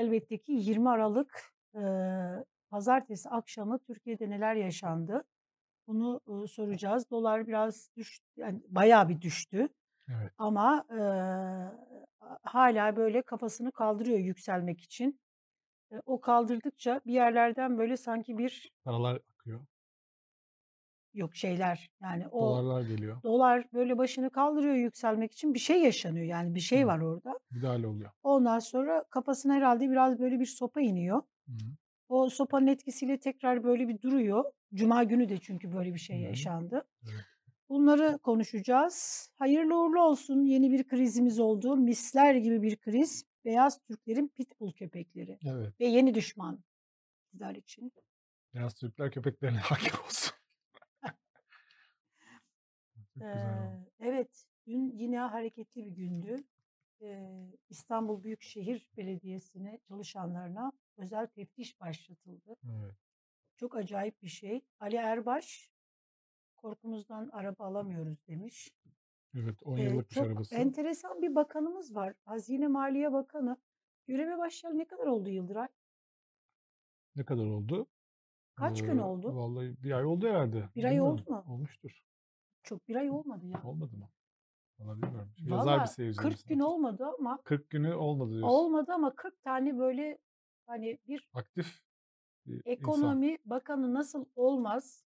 elbette ki 20 Aralık eee, pazartesi akşamı Türkiye'de neler yaşandı? Bunu ııı, soracağız. Dolar biraz düştü, yani bayağı bir düştü. Evet. Ama eee, hâlâ böyle kafasını kaldırıyor yükselmek için. Eee, o kaldırdıkça bir yerlerden böyle sanki bir Paralar. Yok şeyler, yani o Dolarlar geliyor. dolar böyle başını kaldırıyor yükselmek için. Bir şey yaşanıyor yani bir şey Hıı. var orada. Müdahale oluyor. Ondan sonra kafasına herhâlde biraz böyle bir sopa iniyor. Hı hı. O sopanın etkisiyle tekrar böyle bir duruyor. Cuma günü de çünkü böyle bir Hı şey hı. yaşandı. Evet. Bunları konuşacağız. Hayırlı uğurlu olsun. Yeni bir krizimiz oldu. Misler gibi bir kriz. Beyaz Türklerin pitbull köpekleri Evet. ve yeni düşman bizler için. Beyaz Türkler köpeklerine hâkim olsun. Çok güzel oldu. Evet, dün yine hareketli bir gündü. İstanbul Büyükşehir Belediyesi'ne çalışanlarına özel teftiş başlatıldı. Evet. Çok acayip bir şey. Ali Erbaş, "Korkumuzdan araba alamıyoruz." demiş. Evet, 10 Eee, yıllıkmış çok arabası. enteresan bir bakanımız var. Hazine Maliye Bakanı. Göreve başlayalı ne kadar oldu Yıldıray? Ne kadar oldu? Kaç gün Eee, oldu? vallahi 1 ay oldu herhâlde. 1 ay oldu Bilmiyorum. mu? Olmuştur. Çok 1 ay olmadı ya. Olmadı mı? Vallahi bilmiyorum. Şimdi yazar bir Valla 40 seyircilerimiz gün olmadı ama 40 günü olmadı diyorsun. olmadı ama 40 tane böyle, hani, bir Aktif bir insan. ekonomi bakanı nasıl olmaz,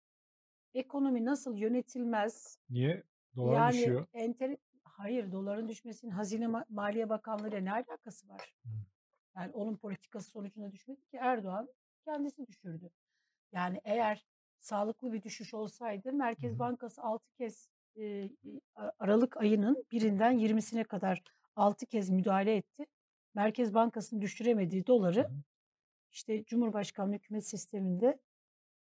ekonomi nasıl yönetilmez, Niye? Dolar yani düşüyor. entere Hayır, doların düşmesinin Hazine Ma Maliye Bakanlığı'yla ne alakası var? Hıı. Yani onun politikası sonucunda düşmedi ki Erdoğan kendisi düşürdü. Yani eğer sağlıklı bir düşüş olsaydı Merkez. Bankası 6 kez, a aralık ayının 1'inden 20'sine kadar 6 kez müdahale etti. Merkez Bankası'nın düşüremediği doları, işte, Cumhurbaşkanlığı hükümet sisteminde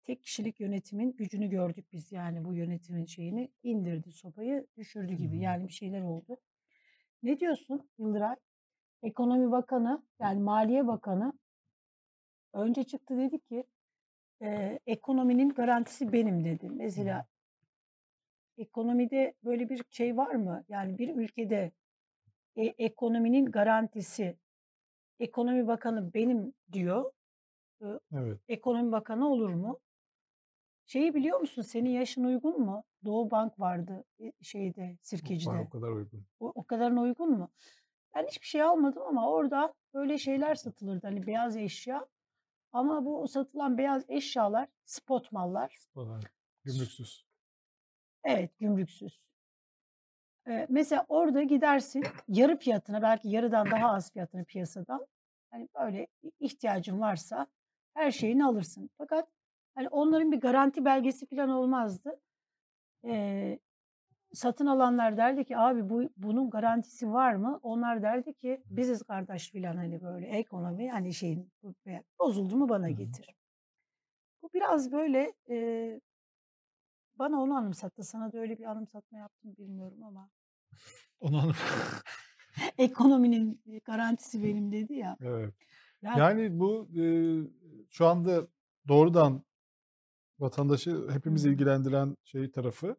tek kişilik yönetimin gücünü gördük biz, yani bu yönetimin şeyini, indirdi sopayı, düşürdü gibi. Yani bir şeyler oldu. Ne diyorsun Yıldıray? Ekonomi Bakanı, yani Maliye Bakanı önce çıktı dedi ki, eee, "Ekonominin garantisi benim." dedi. Mesela ekonomide böyle bir şey var mı? Yani bir ülkede, eee, ekonominin garantisi, Ekonomi Bakanı benim diyor. Iıı, Evet. Ekonomi Bakanı olur mu? Şeyi biliyor musun? Senin yaşın uygun mu? Doğu Bank vardı, eee, şeyde, Sirkeci'de. o kadar uygun. O o kadarına uygun mu? Ben hiçbir şey almadım ama orada böyle şeyler satılırdı, hani, beyaz eşya ama bu satılan beyaz eşyalar spot mallar. Spot. Gümrüksüz. Evet, gümrüksüz. Eee, mesela orada gidersin yarı fiyatına, belki yarıdan daha az fiyatına piyasadan, hani, böyle ihtiyacın varsa her şeyini alırsın. Fakat, hani, onların bir garanti belgesi filan olmazdı. Eee, satın alanlar derdi ki, "Abi bu bunun garantisi var mı?" Onlar derdi ki, "Biziz kardeş." filan, hani, böyle ekonomi, hani, şeyin bozuldu mu bana getir. Bu biraz böyle, eee, bana onu anımsattı. Sana da öyle bir anımsatma yaptı mı bilmiyorum ama. Onu anım Ekonominin, garantisi benim dedi ya. Evet. Yani Yani bu, eee, şu anda doğrudan vatandaşı hepimizi Hıı. ilgilendiren şey tarafı,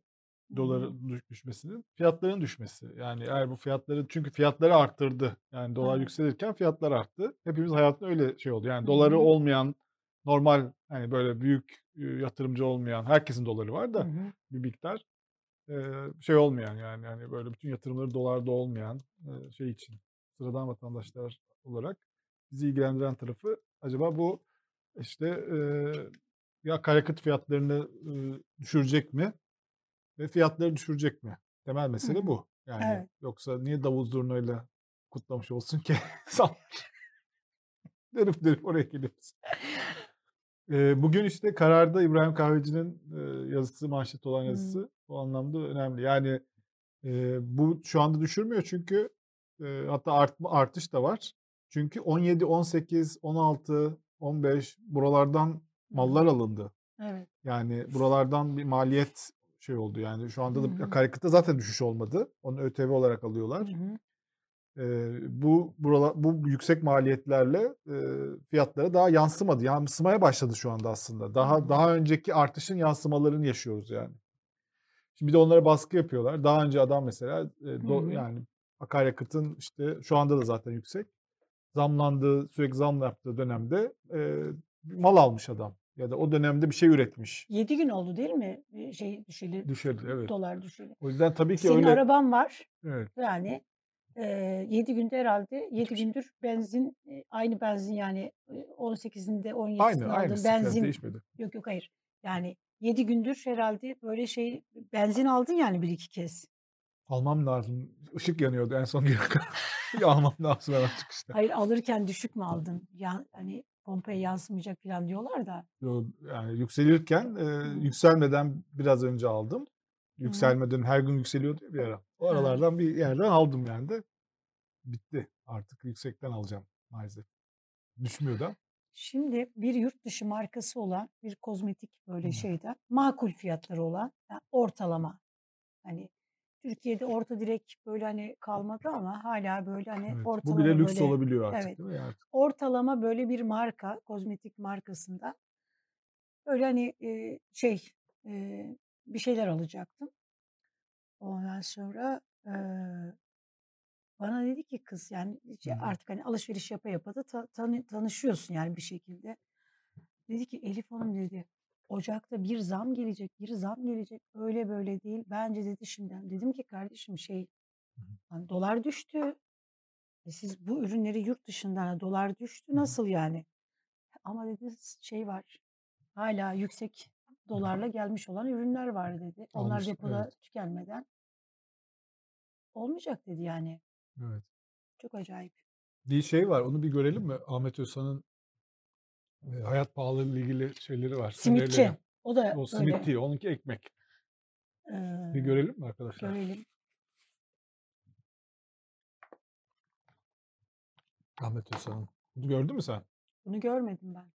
Düş düşmesinin fiyatların düşmesi. Yani eğer bu fiyatları çünkü fiyatları arttırdı. Yani dolar yükselirken fiyatlar arttı. Hepimiz hayatında öyle şey oldu. Yani doları olmayan, normal, hani, böyle büyük, yatırımcı olmayan, herkesin doları var da hı. bir miktar, şey olmayan, yani, hani, böyle bütün yatırımları dolarda olmayan, şey için, sıradan vatandaşlar olarak bizi ilgilendiren tarafı acaba bu, işte, ya akaryakıt fiyatlarını, düşürecek mi ve fiyatları düşürecek mi? Temel mesele hı. bu. Yani Evet. yoksa niye davul zurnayla kutlamış olsun ki? Dönüp dönüp oraya geliyoruz. Bugün, işte, Karar'da İbrahim Kahveci'nin, yazısı, manşet olan yazısı o anlamda önemli. Yani, bu şu anda düşürmüyor çünkü, hatta artma artış da var. Çünkü 17, 18, 16, 15 buralardan mallar alındı. Evet. Yani buralardan bir maliyet şey oldu. Yani şu anda da hı. akaryakıtta zaten düşüş olmadı. Onu ÖTV olarak alıyorlar. Eee, bu buralar bu yüksek maliyetlerle, eee, fiyatlara daha yansımadı. Yansımaya başladı şu anda aslında. Daha hı. daha önceki artışın yansımalarını yaşıyoruz yani. Şimdi bir de onlara baskı yapıyorlar. Daha önce adam mesela, Hı do yani akaryakıtın, işte, şu anda da zaten yüksek. zamlandığı, sürekli zam yaptığı dönemde e, mal almış adam. Ya da o dönemde bir şey üretmiş. 7 gün oldu değil mi? Şey düşeli, Düşerdi evet. dolar düşeli. O yüzden tabii ki Senin öyle araban var. evet. Yani e, 7 günde herhalde 7 Hiçbir şey. gündür benzin e, aynı benzin yani e, 18'inde Aynı 17'sinde aynı aldığın istikrar benzin değişmedi. yok yok hayır. Yani 7 gündür herhalde böyle şey benzin aldın yani bir iki kez. Almam lazım. Işık yanıyordu en son kadar. Almam lazım hemen çıkışta. Hayır alırken düşük mü aldın? Ya hani pompaya yansımayacak falan diyorlar da. Yani yükselirken e, yükselmeden biraz önce aldım. Yükselmeden her gün yükseliyordu bir ara. O aralardan bir yerden aldım yani de. Bitti. Artık yüksekten alacağım maalesef. Düşmüyor da. Şimdi bir yurt dışı markası olan bir kozmetik böyle Hı. şeyden makul fiyatları olan yani ortalama hani Türkiye'de orta direk böyle hani kalmadı ama hala böyle hani Evet. Bu ortalama bile lüks böyle olabiliyor artık evet değil mi? Yani ortalama böyle bir marka kozmetik markasında böyle hani e, şey e, bir şeyler alacaktım. Ondan sonra e, bana dedi ki kız yani hı. artık hani alışveriş yapa yapa da ta- tanı- tanışıyorsun yani bir şekilde. Dedi ki Elif Hanım dedi Ocak'ta bir zam gelecek, bir zam gelecek. Öyle böyle değil. Bence dedi şimdiden. Dedim ki kardeşim şey hani dolar düştü. E siz bu ürünleri yurt dışından ha, dolar düştü nasıl yani? Ama dedi şey var. Hala yüksek dolarla gelmiş olan ürünler var dedi. Onlar depoda Evet. tükenmeden olmayacak dedi yani. Evet. Çok acayip. Bir şey var. Onu bir görelim mi? Ahmet Özhan'ın hayat pahalılığı ile ilgili şeyleri var. Simitçi. O da O simit öyle. değil. Onunki ekmek. Ee, Bir görelim mi arkadaşlar? görelim. Ahmet Özhan'ın. Bunu gördün mü sen? Bunu görmedim ben.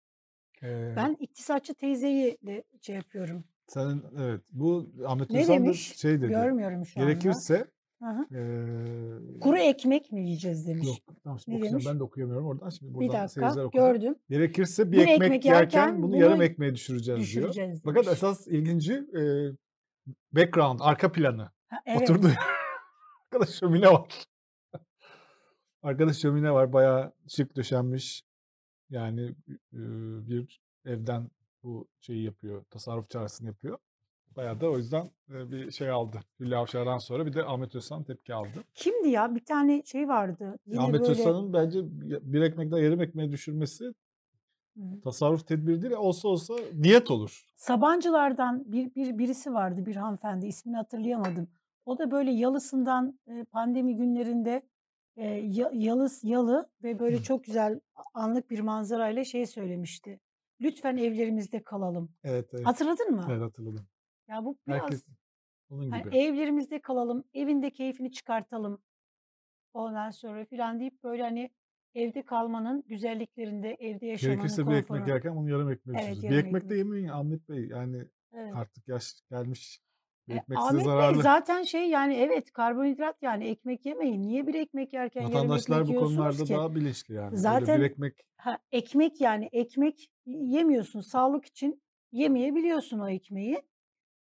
Ee, Ben iktisatçı teyzeyi de şey yapıyorum. senin evet. Bu Ahmet Özhan da şey dedi. Görmüyorum şu anda. Gerekirse Hı eee Kuru ekmek mi yiyeceğiz demiş. yok. Tamam Ne demiş? Ben de okuyamıyorum oradan. Şimdi Bir dakika gördüm. Gerekirse bir Bir ekmek, ekmek yerken, yerken bunu bunu yarım ekmeğe düşüreceğiz diyor. Düşüreceğiz Fakat demiş. esas ilginci eee, background, arka planı. Ha, evet. Oturdu. Arkada şömine var. Arkada şömine var. Bayağı şık döşenmiş. Yani eee, bir evden bu şeyi yapıyor. Tasarruf çağrısını yapıyor. Bayağı da o yüzden eee, bir şey aldı. Hülya Avşar'dan sonra bir de Ahmet Özhan tepki aldı. Kimdi ya? Bir tane şey vardı. Yine Ahmet böyle Özhan'ın bence bir ekmekten yarım ekmeğe düşürmesi Hı. tasarruf tedbiri değil. Olsa olsa niyet olur. Sabancılardan bir, bir birisi vardı bir hanımefendi ismini hatırlayamadım. O da böyle yalısından e, pandemi günlerinde e, ya- yalız yalı ve böyle çok güzel anlık bir manzarayla şey söylemişti. Lütfen evlerimizde kalalım. Evet evet. Hatırladın mı? Evet hatırladım. Ya bu biraz Herkes onun hani gibi. evlerimizde kalalım, evinde keyfini çıkartalım. Ondan sonra filan deyip böyle hani evde kalmanın güzelliklerinde, evde yaşamanın Gerekirse bir ekmek yerken bunu yarım ekmeğe Evet, düşüreceğiz. Bir yarım ekmek de ekmek. yemeyin Ahmet Bey. Yani Evet. artık yaş gelmiş. Bir E, ekmek size Ahmet Bey zararlı. zaten şey yani evet karbonhidrat yani ekmek yemeyin. Niye bir ekmek yerken yarım Vatandaşlar ekmek bu konularda ki? daha bilinçli yani. Öyle bir Zaten ekmek ha, ekmek yani ekmek yemiyorsun. Sağlık için yemeyebiliyorsun o ekmeği.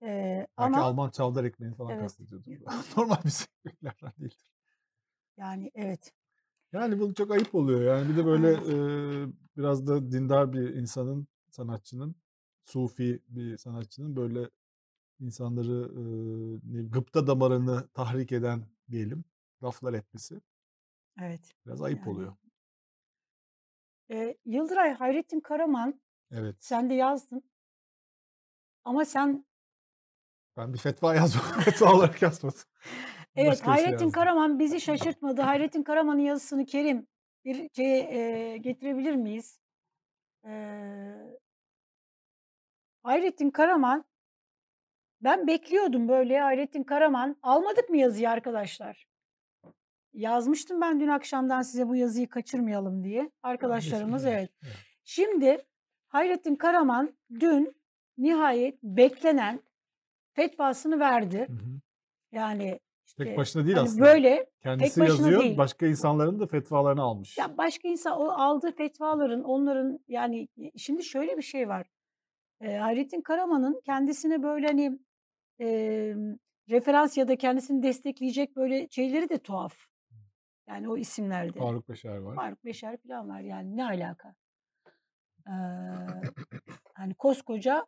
Ee, belki ama Alman çavdar ekmeğini falan evet kastediyordur. Normal bir ekmeklerden değildir. yani evet. Yani bu çok ayıp oluyor. Yani bir de böyle Evet. e, biraz da dindar bir insanın, sanatçının, sufi bir sanatçının böyle insanları e, ne- gıpta damarını tahrik eden diyelim laflar etmesi Evet. biraz ayıp Yani oluyor. e, Yıldıray Hayrettin Karaman Evet. sen de yazdın. Ama sen Ben bir fetva yazmadım. Fetva olarak yazmadım. evet Başka şey Hayrettin yazdım. Karaman bizi şaşırtmadı. Hayrettin Karaman'ın yazısını Kerim bir şeye e, getirebilir miyiz? E, Hayrettin Karaman ben bekliyordum böyle Hayrettin Karaman. Almadık mı yazıyı arkadaşlar? Yazmıştım ben dün akşamdan size bu yazıyı kaçırmayalım diye. Arkadaşlarımız evet. Şimdi Hayrettin Karaman dün nihayet beklenen fetvasını verdi. Hı hı. Yani Tek işte başına değil hani aslında. böyle tek Kendisi başına yazıyor, değil. başka insanların da fetvalarını almış. Ya başka insan o aldığı fetvaların onların yani şimdi şöyle bir şey var. E, Hayrettin Karaman'ın kendisine böyle hani e, referans ya da kendisini destekleyecek böyle şeyleri de tuhaf. Yani o isimlerde. Faruk Beşer var. Faruk Beşer falan var yani ne alaka? Ee, hani koskoca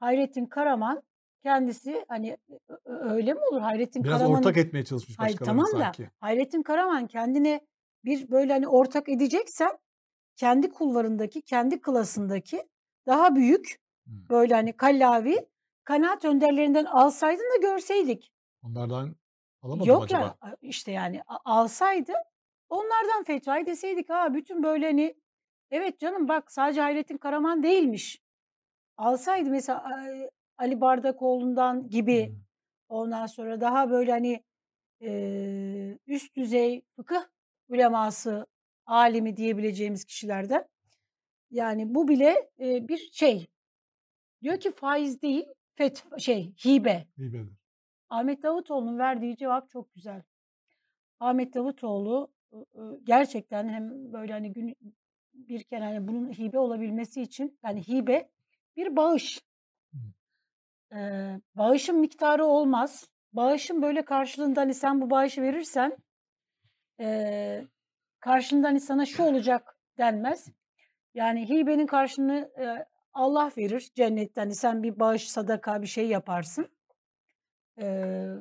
Hayrettin Karaman kendisi hani öyle mi olur Hayrettin Biraz Karaman ortak etmeye çalışmış Hayır başkalarını tamam da sanki. Hayrettin Karaman kendine bir böyle hani ortak edeceksen kendi kulvarındaki, kendi klasındaki daha büyük böyle hani kallavi kanaat önderlerinden alsaydın da görseydik. Onlardan alamadı mı Yok ya acaba? a işte yani alsaydı onlardan fetvayı deseydik, ha bütün böyle hani evet canım bak sadece Hayrettin Karaman değilmiş. Alsaydı mesela Ali Bardakoğlu'ndan gibi ondan sonra daha böyle hani, eee, üst düzey fıkıh uleması, alimi diyebileceğimiz kişilerden. Yani bu bile, eee, bir şey. Diyor ki faiz değil, fetv şey hibe. Hibedir. Ahmet Davutoğlu'nun verdiği cevap çok güzel. Ahmet Davutoğlu, gerçekten hem böyle hani gün birken hani bunun hibe olabilmesi için yani hibe bir bağış. Eee, bağışın miktarı olmaz. Bağışın böyle karşılığında hani sen bu bağışı verirsen, eee, karşılığında hani sana şu olacak denmez. Yani hibenin karşılığını, eee, Allah verir cennette hani sen bir bağış, sadaka bir şey yaparsın. Eee,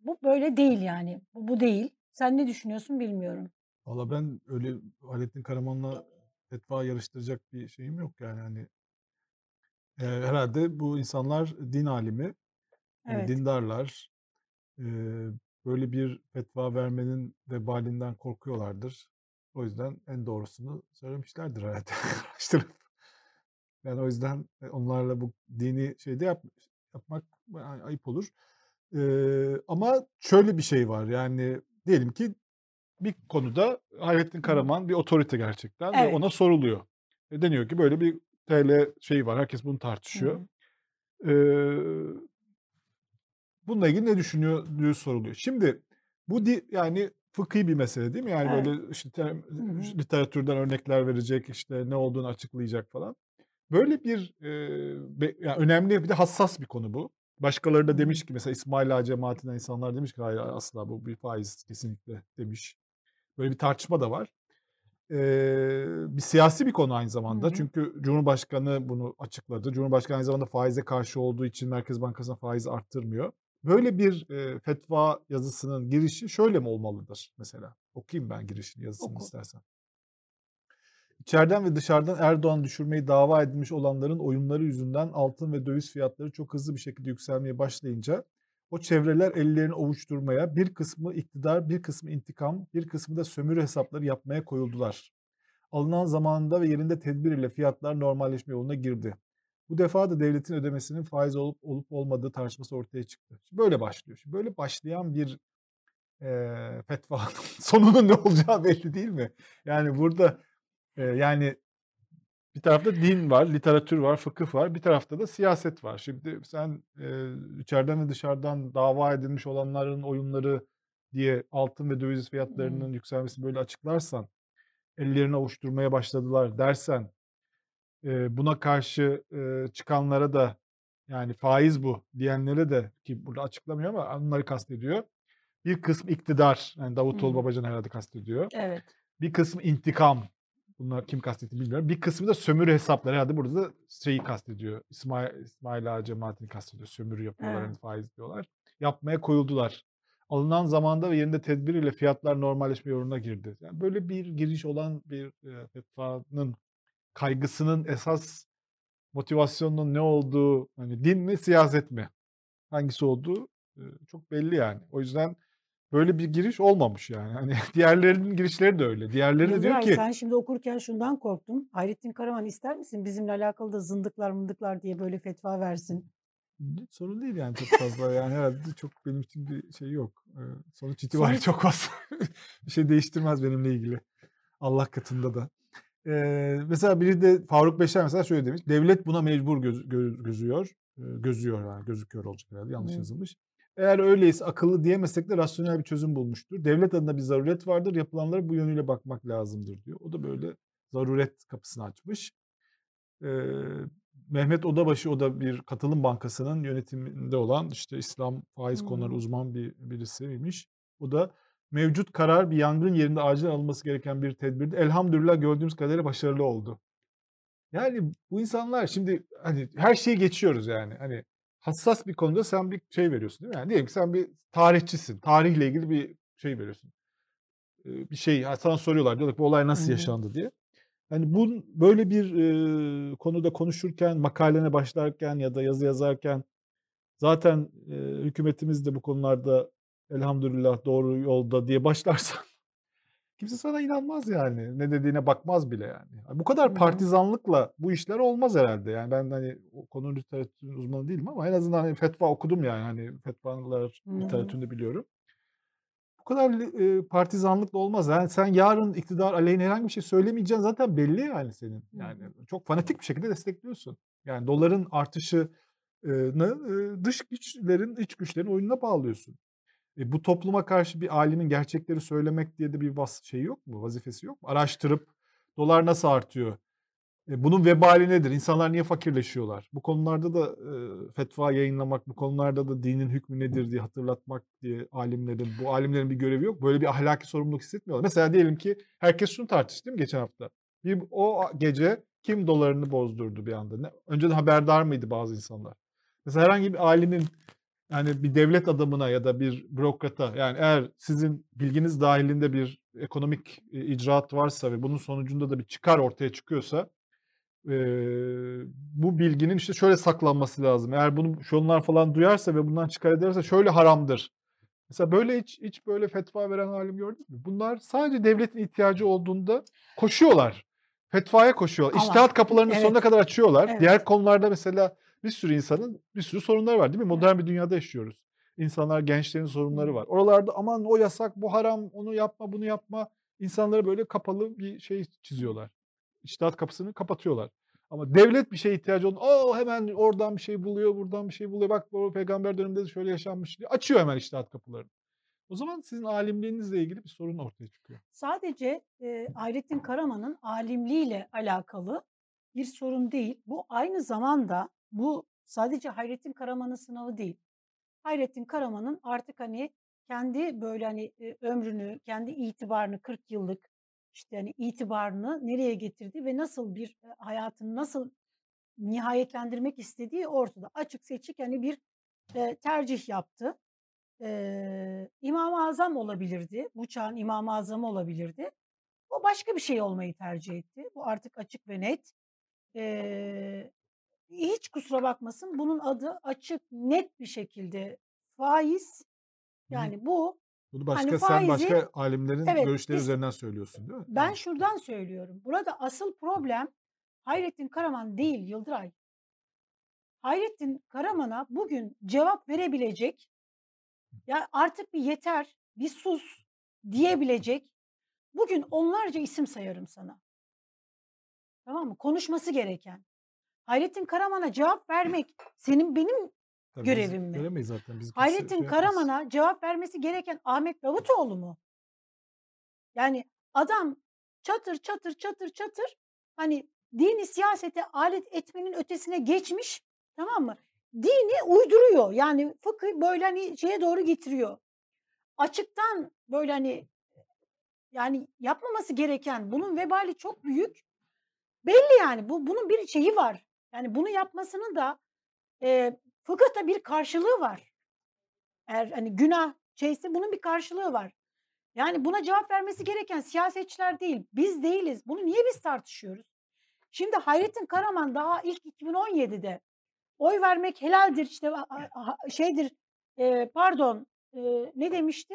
bu böyle değil yani. Bu bu değil. Sen ne düşünüyorsun bilmiyorum. Valla ben öyle Hayrettin Karaman'la fetva yarıştıracak bir şeyim yok yani hani. Eee, herhâlde bu insanlar din alimi, Evet. dindarlar. Böyle bir fetva vermenin vebalinden korkuyorlardır. O yüzden en doğrusunu söylemişlerdir herhâlde araştırıp. Ben o yüzden, eee, onlarla bu dini şeyde yap yapmak yani ayıp olur. Eee, ama şöyle bir şey var yani diyelim ki bir konuda Hayrettin. Karaman bir otorite gerçekten ve Evet. ona soruluyor. Ve deniyor ki böyle bir TL şeyi var. Herkes bunu Hı tartışıyor. hı. Eee bununla ilgili ne düşündüğü soruluyor. Şimdi bu di yani fıkhi bir mesele değil mi? Yani Evet. böyle işte tem Hı hı. literatürden örnekler verecek, işte ne olduğunu açıklayacak falan. Böyle bir, eee, be ya önemli bir de hassas bir konu bu. Başkaları Hı da hı. demiş ki mesela İsmaila Ağa cemaatinden insanlar demiş ki hayır asla bu bir faiz kesinlikle demiş. Böyle bir tartışma da var. Eee, bir siyasi bir konu aynı Hı zamanda. hı. Çünkü Cumhurbaşkanı bunu açıkladı. Cumhurbaşkanı aynı zamanda faize karşı olduğu için Merkez Bankası'na faiz arttırmıyor. Böyle bir, eee, fetva yazısının girişi şöyle mi olmalıdır mesela? Okuyayım ben girişini, yazısını Oku. istersen. İçeriden ve dışarıdan Erdoğan'ı düşürmeyi dava edilmiş olanların oyunları yüzünden altın ve döviz fiyatları çok hızlı bir şekilde yükselmeye başlayınca o çevreler ellerini ovuşturmaya, bir kısmı iktidar, bir kısmı intikam, bir kısmı da sömürü hesapları yapmaya koyuldular. Alınan zamanında ve yerinde tedbir ile fiyatlar normalleşme yoluna girdi. Bu defa da devletin ödemesinin faiz olup olup olmadığı tartışması ortaya çıktı. Şimdi böyle başlıyor. Şimdi böyle başlayan bir, eee, fetvanın sonunun ne olacağı belli değil mi? Yani burada, eee, yani bir tarafta din var, literatür var, fıkıh var. Bir tarafta da siyaset var. Şimdi sen, eee, içeriden ve dışarıdan dava edilmiş olanların oyunları diye altın ve döviz fiyatlarının Hımm. yükselmesini böyle açıklarsan, ellerini ovuşturmaya başladılar dersen, eee, buna karşı, eee, çıkanlara da yani faiz bu diyenlere de ki burada açıklamıyor ama onları kastediyor. Bir kısmı iktidar, yani Davutoğlu, Hımm. Babacan herhâlde kastediyor. Evet. Bir kısmı intikam. Bunlar kim kastettiğini bilmiyorum. Bir kısmı da sömürü hesapları. Herhâlde burada da şeyi kastediyor. İsmail İsmaila Ağa cemaatini kastediyor. Sömürü yapıyorlar, hani Evet. faiz diyorlar. Yapmaya koyuldular. Alınan zamanda ve yerinde tedbir ile fiyatlar normalleşme yoluna girdi. Yani böyle bir giriş olan bir, eee, fetvanın kaygısının esas motivasyonunun ne olduğu, hani din mi, siyaset mi? Hangisi olduğu, eee, çok belli yani. O yüzden böyle bir giriş olmamış yani. Hani diğerlerinin girişleri de öyle. Diğerleri de diyor ki sen şimdi okurken şundan korktum. Hayrettin Karaman ister misin bizimle alakalı da zındıklar mındıklar diye böyle fetva versin? Sorun değil yani çok fazla yani herhâlde çok benim için bir şey yok. Sonuç itibariyle Sonuç çok fazla bir şey değiştirmez benimle ilgili. Allah katında da. Eee, mesela biri de Faruk Beşer mesela şöyle demiş. Devlet buna mecbur göz gö gözüyor. Gözüyor yani gözüküyor olacak herhâlde yanlış Hımm. yazılmış. Eğer öyleyse akıllı diyemesek de rasyonel bir çözüm bulmuştur. Devlet adına bir zaruret vardır. Yapılanlara bu yönüyle bakmak lazımdır diyor. O da böyle zaruret kapısını açmış. Eee, Mehmet Odabaşı o da bir katılım bankasının yönetiminde olan işte İslam faiz konuları uzman bir birisiymiş. O da mevcut karar bir yangın yerinde acilen alınması gereken bir tedbirdi. Elhamdülillah gördüğümüz kadarıyla başarılı oldu. Yani bu insanlar şimdi hani her şeyi geçiyoruz yani. Hani hassas bir konuda sen bir şey veriyorsun değil mi? Yani diyelim ki sen bir tarihçisin. Tarihle ilgili bir şey veriyorsun. Bir şey sana soruyorlar diyorlar ki bu olay nasıl yaşandı diye. Hani bu böyle bir e, konuda konuşurken, makalene başlarken ya da yazı yazarken zaten e, hükümetimiz de bu konularda elhamdülillah doğru yolda diye başlarsan kimse sana inanmaz yani. Ne dediğine bakmaz bile yani. Bu kadar partizanlıkla bu işler olmaz herhalde. Yani ben hani o konunun literatürün uzmanı değilim ama en azından hani fetva okudum yani. Hani fetvalar literatürünü biliyorum. Bu kadar e, partizanlıkla olmaz. Yani sen yarın iktidar aleyhine herhangi bir şey söylemeyeceksin zaten belli yani senin. Yani çok fanatik bir şekilde destekliyorsun. Yani doların artışını dış güçlerin, iç güçlerin oyununa bağlıyorsun. E, bu topluma karşı bir alimin gerçekleri söylemek diye de bir vas şey yok mu? Vazifesi yok mu? Araştırıp dolar nasıl artıyor? E, bunun vebali nedir? İnsanlar niye fakirleşiyorlar? Bu konularda da e, fetva yayınlamak, bu konularda da dinin hükmü nedir diye hatırlatmak diye alimlerin, bu alimlerin bir görevi yok. Böyle bir ahlaki sorumluluk hissetmiyorlar. Mesela diyelim ki herkes şunu tartıştı değil mi geçen hafta? Bir, o gece kim dolarını bozdurdu bir anda? Ne? Önceden haberdar mıydı bazı insanlar? Mesela herhangi bir alimin yani bir devlet adamına ya da bir bürokrata yani eğer sizin bilginiz dahilinde bir ekonomik icraat varsa ve bunun sonucunda da bir çıkar ortaya çıkıyorsa e, bu bilginin işte şöyle saklanması lazım. Eğer bunu şunlar falan duyarsa ve bundan çıkar ederse şöyle haramdır. Mesela böyle hiç, hiç böyle fetva veren alim gördünüz mü? Bunlar sadece devletin ihtiyacı olduğunda koşuyorlar. Fetvaya koşuyorlar. Ama, İçtihat kapılarını evet, sonuna kadar açıyorlar. Evet. Diğer konularda mesela bir sürü insanın bir sürü sorunları var değil mi? Modern bir dünyada yaşıyoruz. İnsanlar, gençlerin sorunları var. Oralarda aman o yasak, bu haram, onu yapma, bunu yapma. İnsanlara böyle kapalı bir şey çiziyorlar. İçtihat kapısını kapatıyorlar. Ama devlet bir şeye ihtiyacı olduğunda o hemen oradan bir şey buluyor, buradan bir şey buluyor. Bak bu peygamber döneminde de şöyle yaşanmış diye açıyor hemen içtihat kapılarını. O zaman sizin alimliğinizle ilgili bir sorun ortaya çıkıyor. Sadece e, Hayrettin Karaman'ın alimliğiyle alakalı bir sorun değil. Bu aynı zamanda bu sadece Hayrettin Karaman'ın sınavı değil. Hayrettin Karaman'ın artık hani kendi böyle hani ömrünü, kendi itibarını 40 yıllık işte hani itibarını nereye getirdi ve nasıl bir hayatını nasıl nihayetlendirmek istediği ortada. Açık seçik hani bir tercih yaptı. İmam-ı Azam olabilirdi. Bu çağın İmam-ı Azamı olabilirdi. O başka bir şey olmayı tercih etti. Bu artık açık ve net. Hiç kusura bakmasın bunun adı açık net bir şekilde faiz. Yani bu bunu başka hani faizi, sen başka alimlerin evet, görüşleri biz, üzerinden söylüyorsun değil mi? Ben evet. şuradan söylüyorum. Burada asıl problem Hayrettin Karaman değil Yıldıray. Hayrettin Karaman'a bugün cevap verebilecek ya artık bir yeter, bir sus diyebilecek bugün onlarca isim sayarım sana. Tamam mı? Konuşması gereken. Hayrettin Karaman'a cevap vermek senin benim Tabii görevim mi? Veremeyiz zaten. Biz Hayrettin şey Karaman'a cevap vermesi gereken Ahmet Davutoğlu mu? Yani adam çatır çatır çatır çatır hani dini siyasete alet etmenin ötesine geçmiş tamam mı? Dini uyduruyor. Yani fıkıh böyle hani şeye doğru getiriyor. Açıktan böyle hani yani yapmaması gereken bunun vebali çok büyük. Belli yani bu bunun bir şeyi var. Yani bunu yapmasının da e, fıkıhta bir karşılığı var. Eğer hani günah şeyse bunun bir karşılığı var. Yani buna cevap vermesi gereken siyasetçiler değil, biz değiliz. Bunu niye biz tartışıyoruz? Şimdi Hayrettin Karaman daha ilk 2017'de oy vermek helaldir işte şeydir e, pardon e, ne demişti?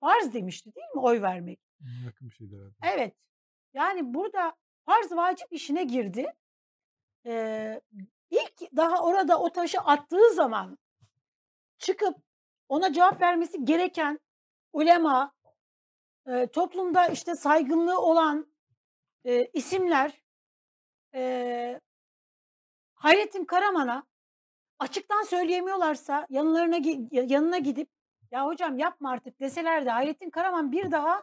Farz demişti değil mi oy vermek? Yakın bir şeydi herhalde. Evet. Yani burada farz vacip işine girdi. Ee, ilk daha orada o taşı attığı zaman çıkıp ona cevap vermesi gereken ulema, e, toplumda işte saygınlığı olan e, isimler e, Hayrettin Karaman'a açıktan söyleyemiyorlarsa yanlarına yanına gidip ya hocam yapma artık deseler de Hayrettin Karaman bir daha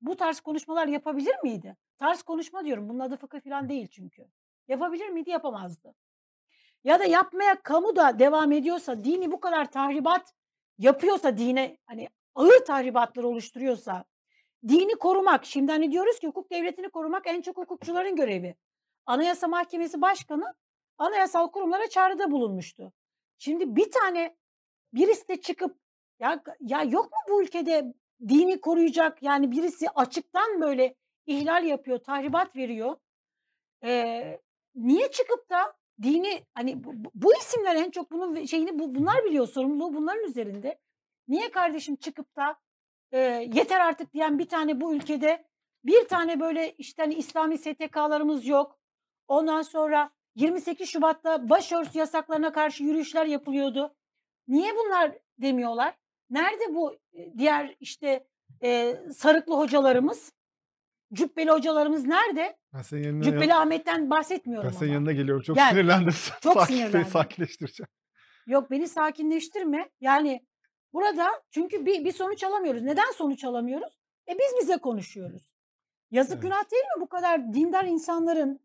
bu tarz konuşmalar yapabilir miydi? Tarz konuşma diyorum. Bunun adı fıkıh falan değil çünkü. Yapabilir miydi? Yapamazdı. Ya da yapmaya kamu da devam ediyorsa, dini bu kadar tahribat yapıyorsa dine hani ağır tahribatlar oluşturuyorsa dini korumak, şimdi hani diyoruz ki hukuk devletini korumak en çok hukukçuların görevi. Anayasa Mahkemesi Başkanı anayasal kurumlara çağrıda bulunmuştu. Şimdi bir tane birisi de çıkıp ya, ya yok mu bu ülkede dini koruyacak yani birisi açıktan böyle ihlal yapıyor, tahribat veriyor. Ee, niye çıkıp da dini hani bu, bu isimler en çok bunun şeyini bu, bunlar biliyor sorumluluğu bunların üzerinde. Niye kardeşim çıkıp da e, yeter artık diyen bir tane bu ülkede bir tane böyle işte hani İslami STK'larımız yok. Ondan sonra 28 Şubat'ta başörtüsü yasaklarına karşı yürüyüşler yapılıyordu. Niye bunlar demiyorlar? Nerede bu diğer işte e, sarıklı hocalarımız? Cübbeli hocalarımız nerede? Ben senin yanına, Cübbeli Ahmet'ten bahsetmiyorum ben senin ama. yanına geliyorum. Çok Gel. sinirlendim. Çok Sakin- seni sinirlendim. sakinleştireceğim. Yok beni sakinleştirme. Yani burada çünkü bir, bir sonuç alamıyoruz. Neden sonuç alamıyoruz? E biz bize konuşuyoruz. Yazık Evet. günah değil mi bu kadar dindar insanların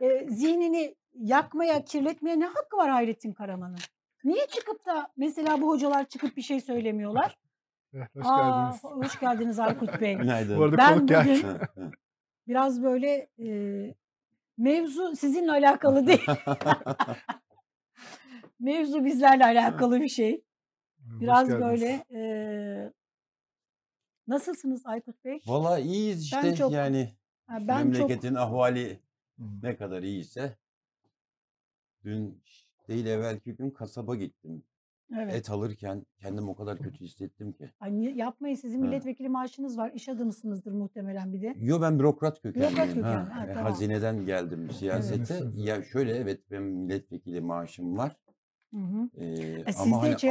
e, zihnini yakmaya, kirletmeye ne hakkı var Hayrettin Karaman'ın? Niye çıkıp da mesela bu hocalar çıkıp bir şey söylemiyorlar? Hoş Aa, geldiniz. Hoş geldiniz Aykut Bey. Günaydın. Bu arada Ben geldi. bugün biraz böyle e, mevzu sizinle alakalı değil. Mevzu bizlerle alakalı bir şey. Biraz böyle e, nasılsınız Aykut Bey? Valla iyiyiz Ben işte çok- yani ben çok memleketin ahvali Hı. ne kadar iyiyse. Dün değil evvelki gün kasaba gittim. Evet. Et alırken kendim o kadar kötü hissettim ki. Ay, niye- yapmayın sizin Ha. milletvekili maaşınız var. iş adamısınızdır muhtemelen bir de. Yo ben bürokrat kökenliyim. kökenli, ha. ha, E, tamam. Hazineden geldim siyasete. Misiniz? Ya şöyle evet benim milletvekili maaşım var. Hı hı. Ee, E, ama siz de hani şey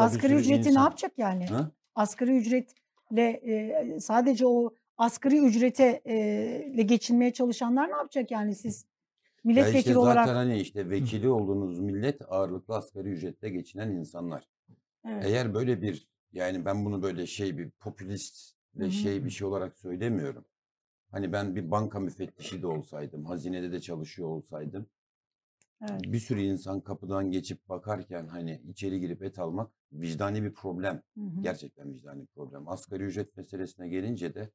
bir asgari ücreti ne insan. yapacak yani? Ha? Asgari ücretle e, sadece o asgari ücrete e, geçinmeye çalışanlar ne yapacak yani siz Ya milletvekili işte zaten olarak? hani işte vekili olduğunuz millet ağırlıklı asgari ücretle geçinen insanlar. Evet. Eğer böyle bir yani ben bunu böyle şey bir popülist ve şey bir şey olarak söylemiyorum. Hani ben bir banka müfettişi de olsaydım, hazinede de çalışıyor olsaydım, Evet. bir sürü insan kapıdan geçip bakarken hani içeri girip et almak vicdani bir problem. Hı hı. Gerçekten vicdani bir problem. Asgari ücret meselesine gelince de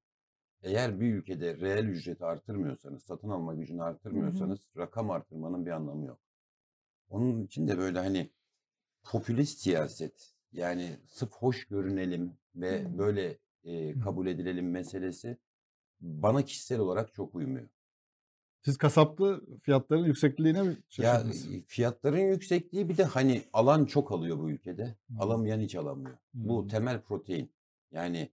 eğer bir ülkede reel ücreti artırmıyorsanız, satın alma gücünü artırmıyorsanız rakam artırmanın bir anlamı yok. Onun için de böyle hani popülist siyaset yani sırf hoş görünelim ve Hı. böyle e, Hı. kabul edilelim meselesi bana kişisel olarak çok uymuyor. Siz kasaplı fiyatların yüksekliğine mi Ya şaşırdınız? e, fiyatların yüksekliği bir de hani alan çok alıyor bu ülkede. Hı. Alamayan hiç alamıyor. Bu Hı. temel protein. Yani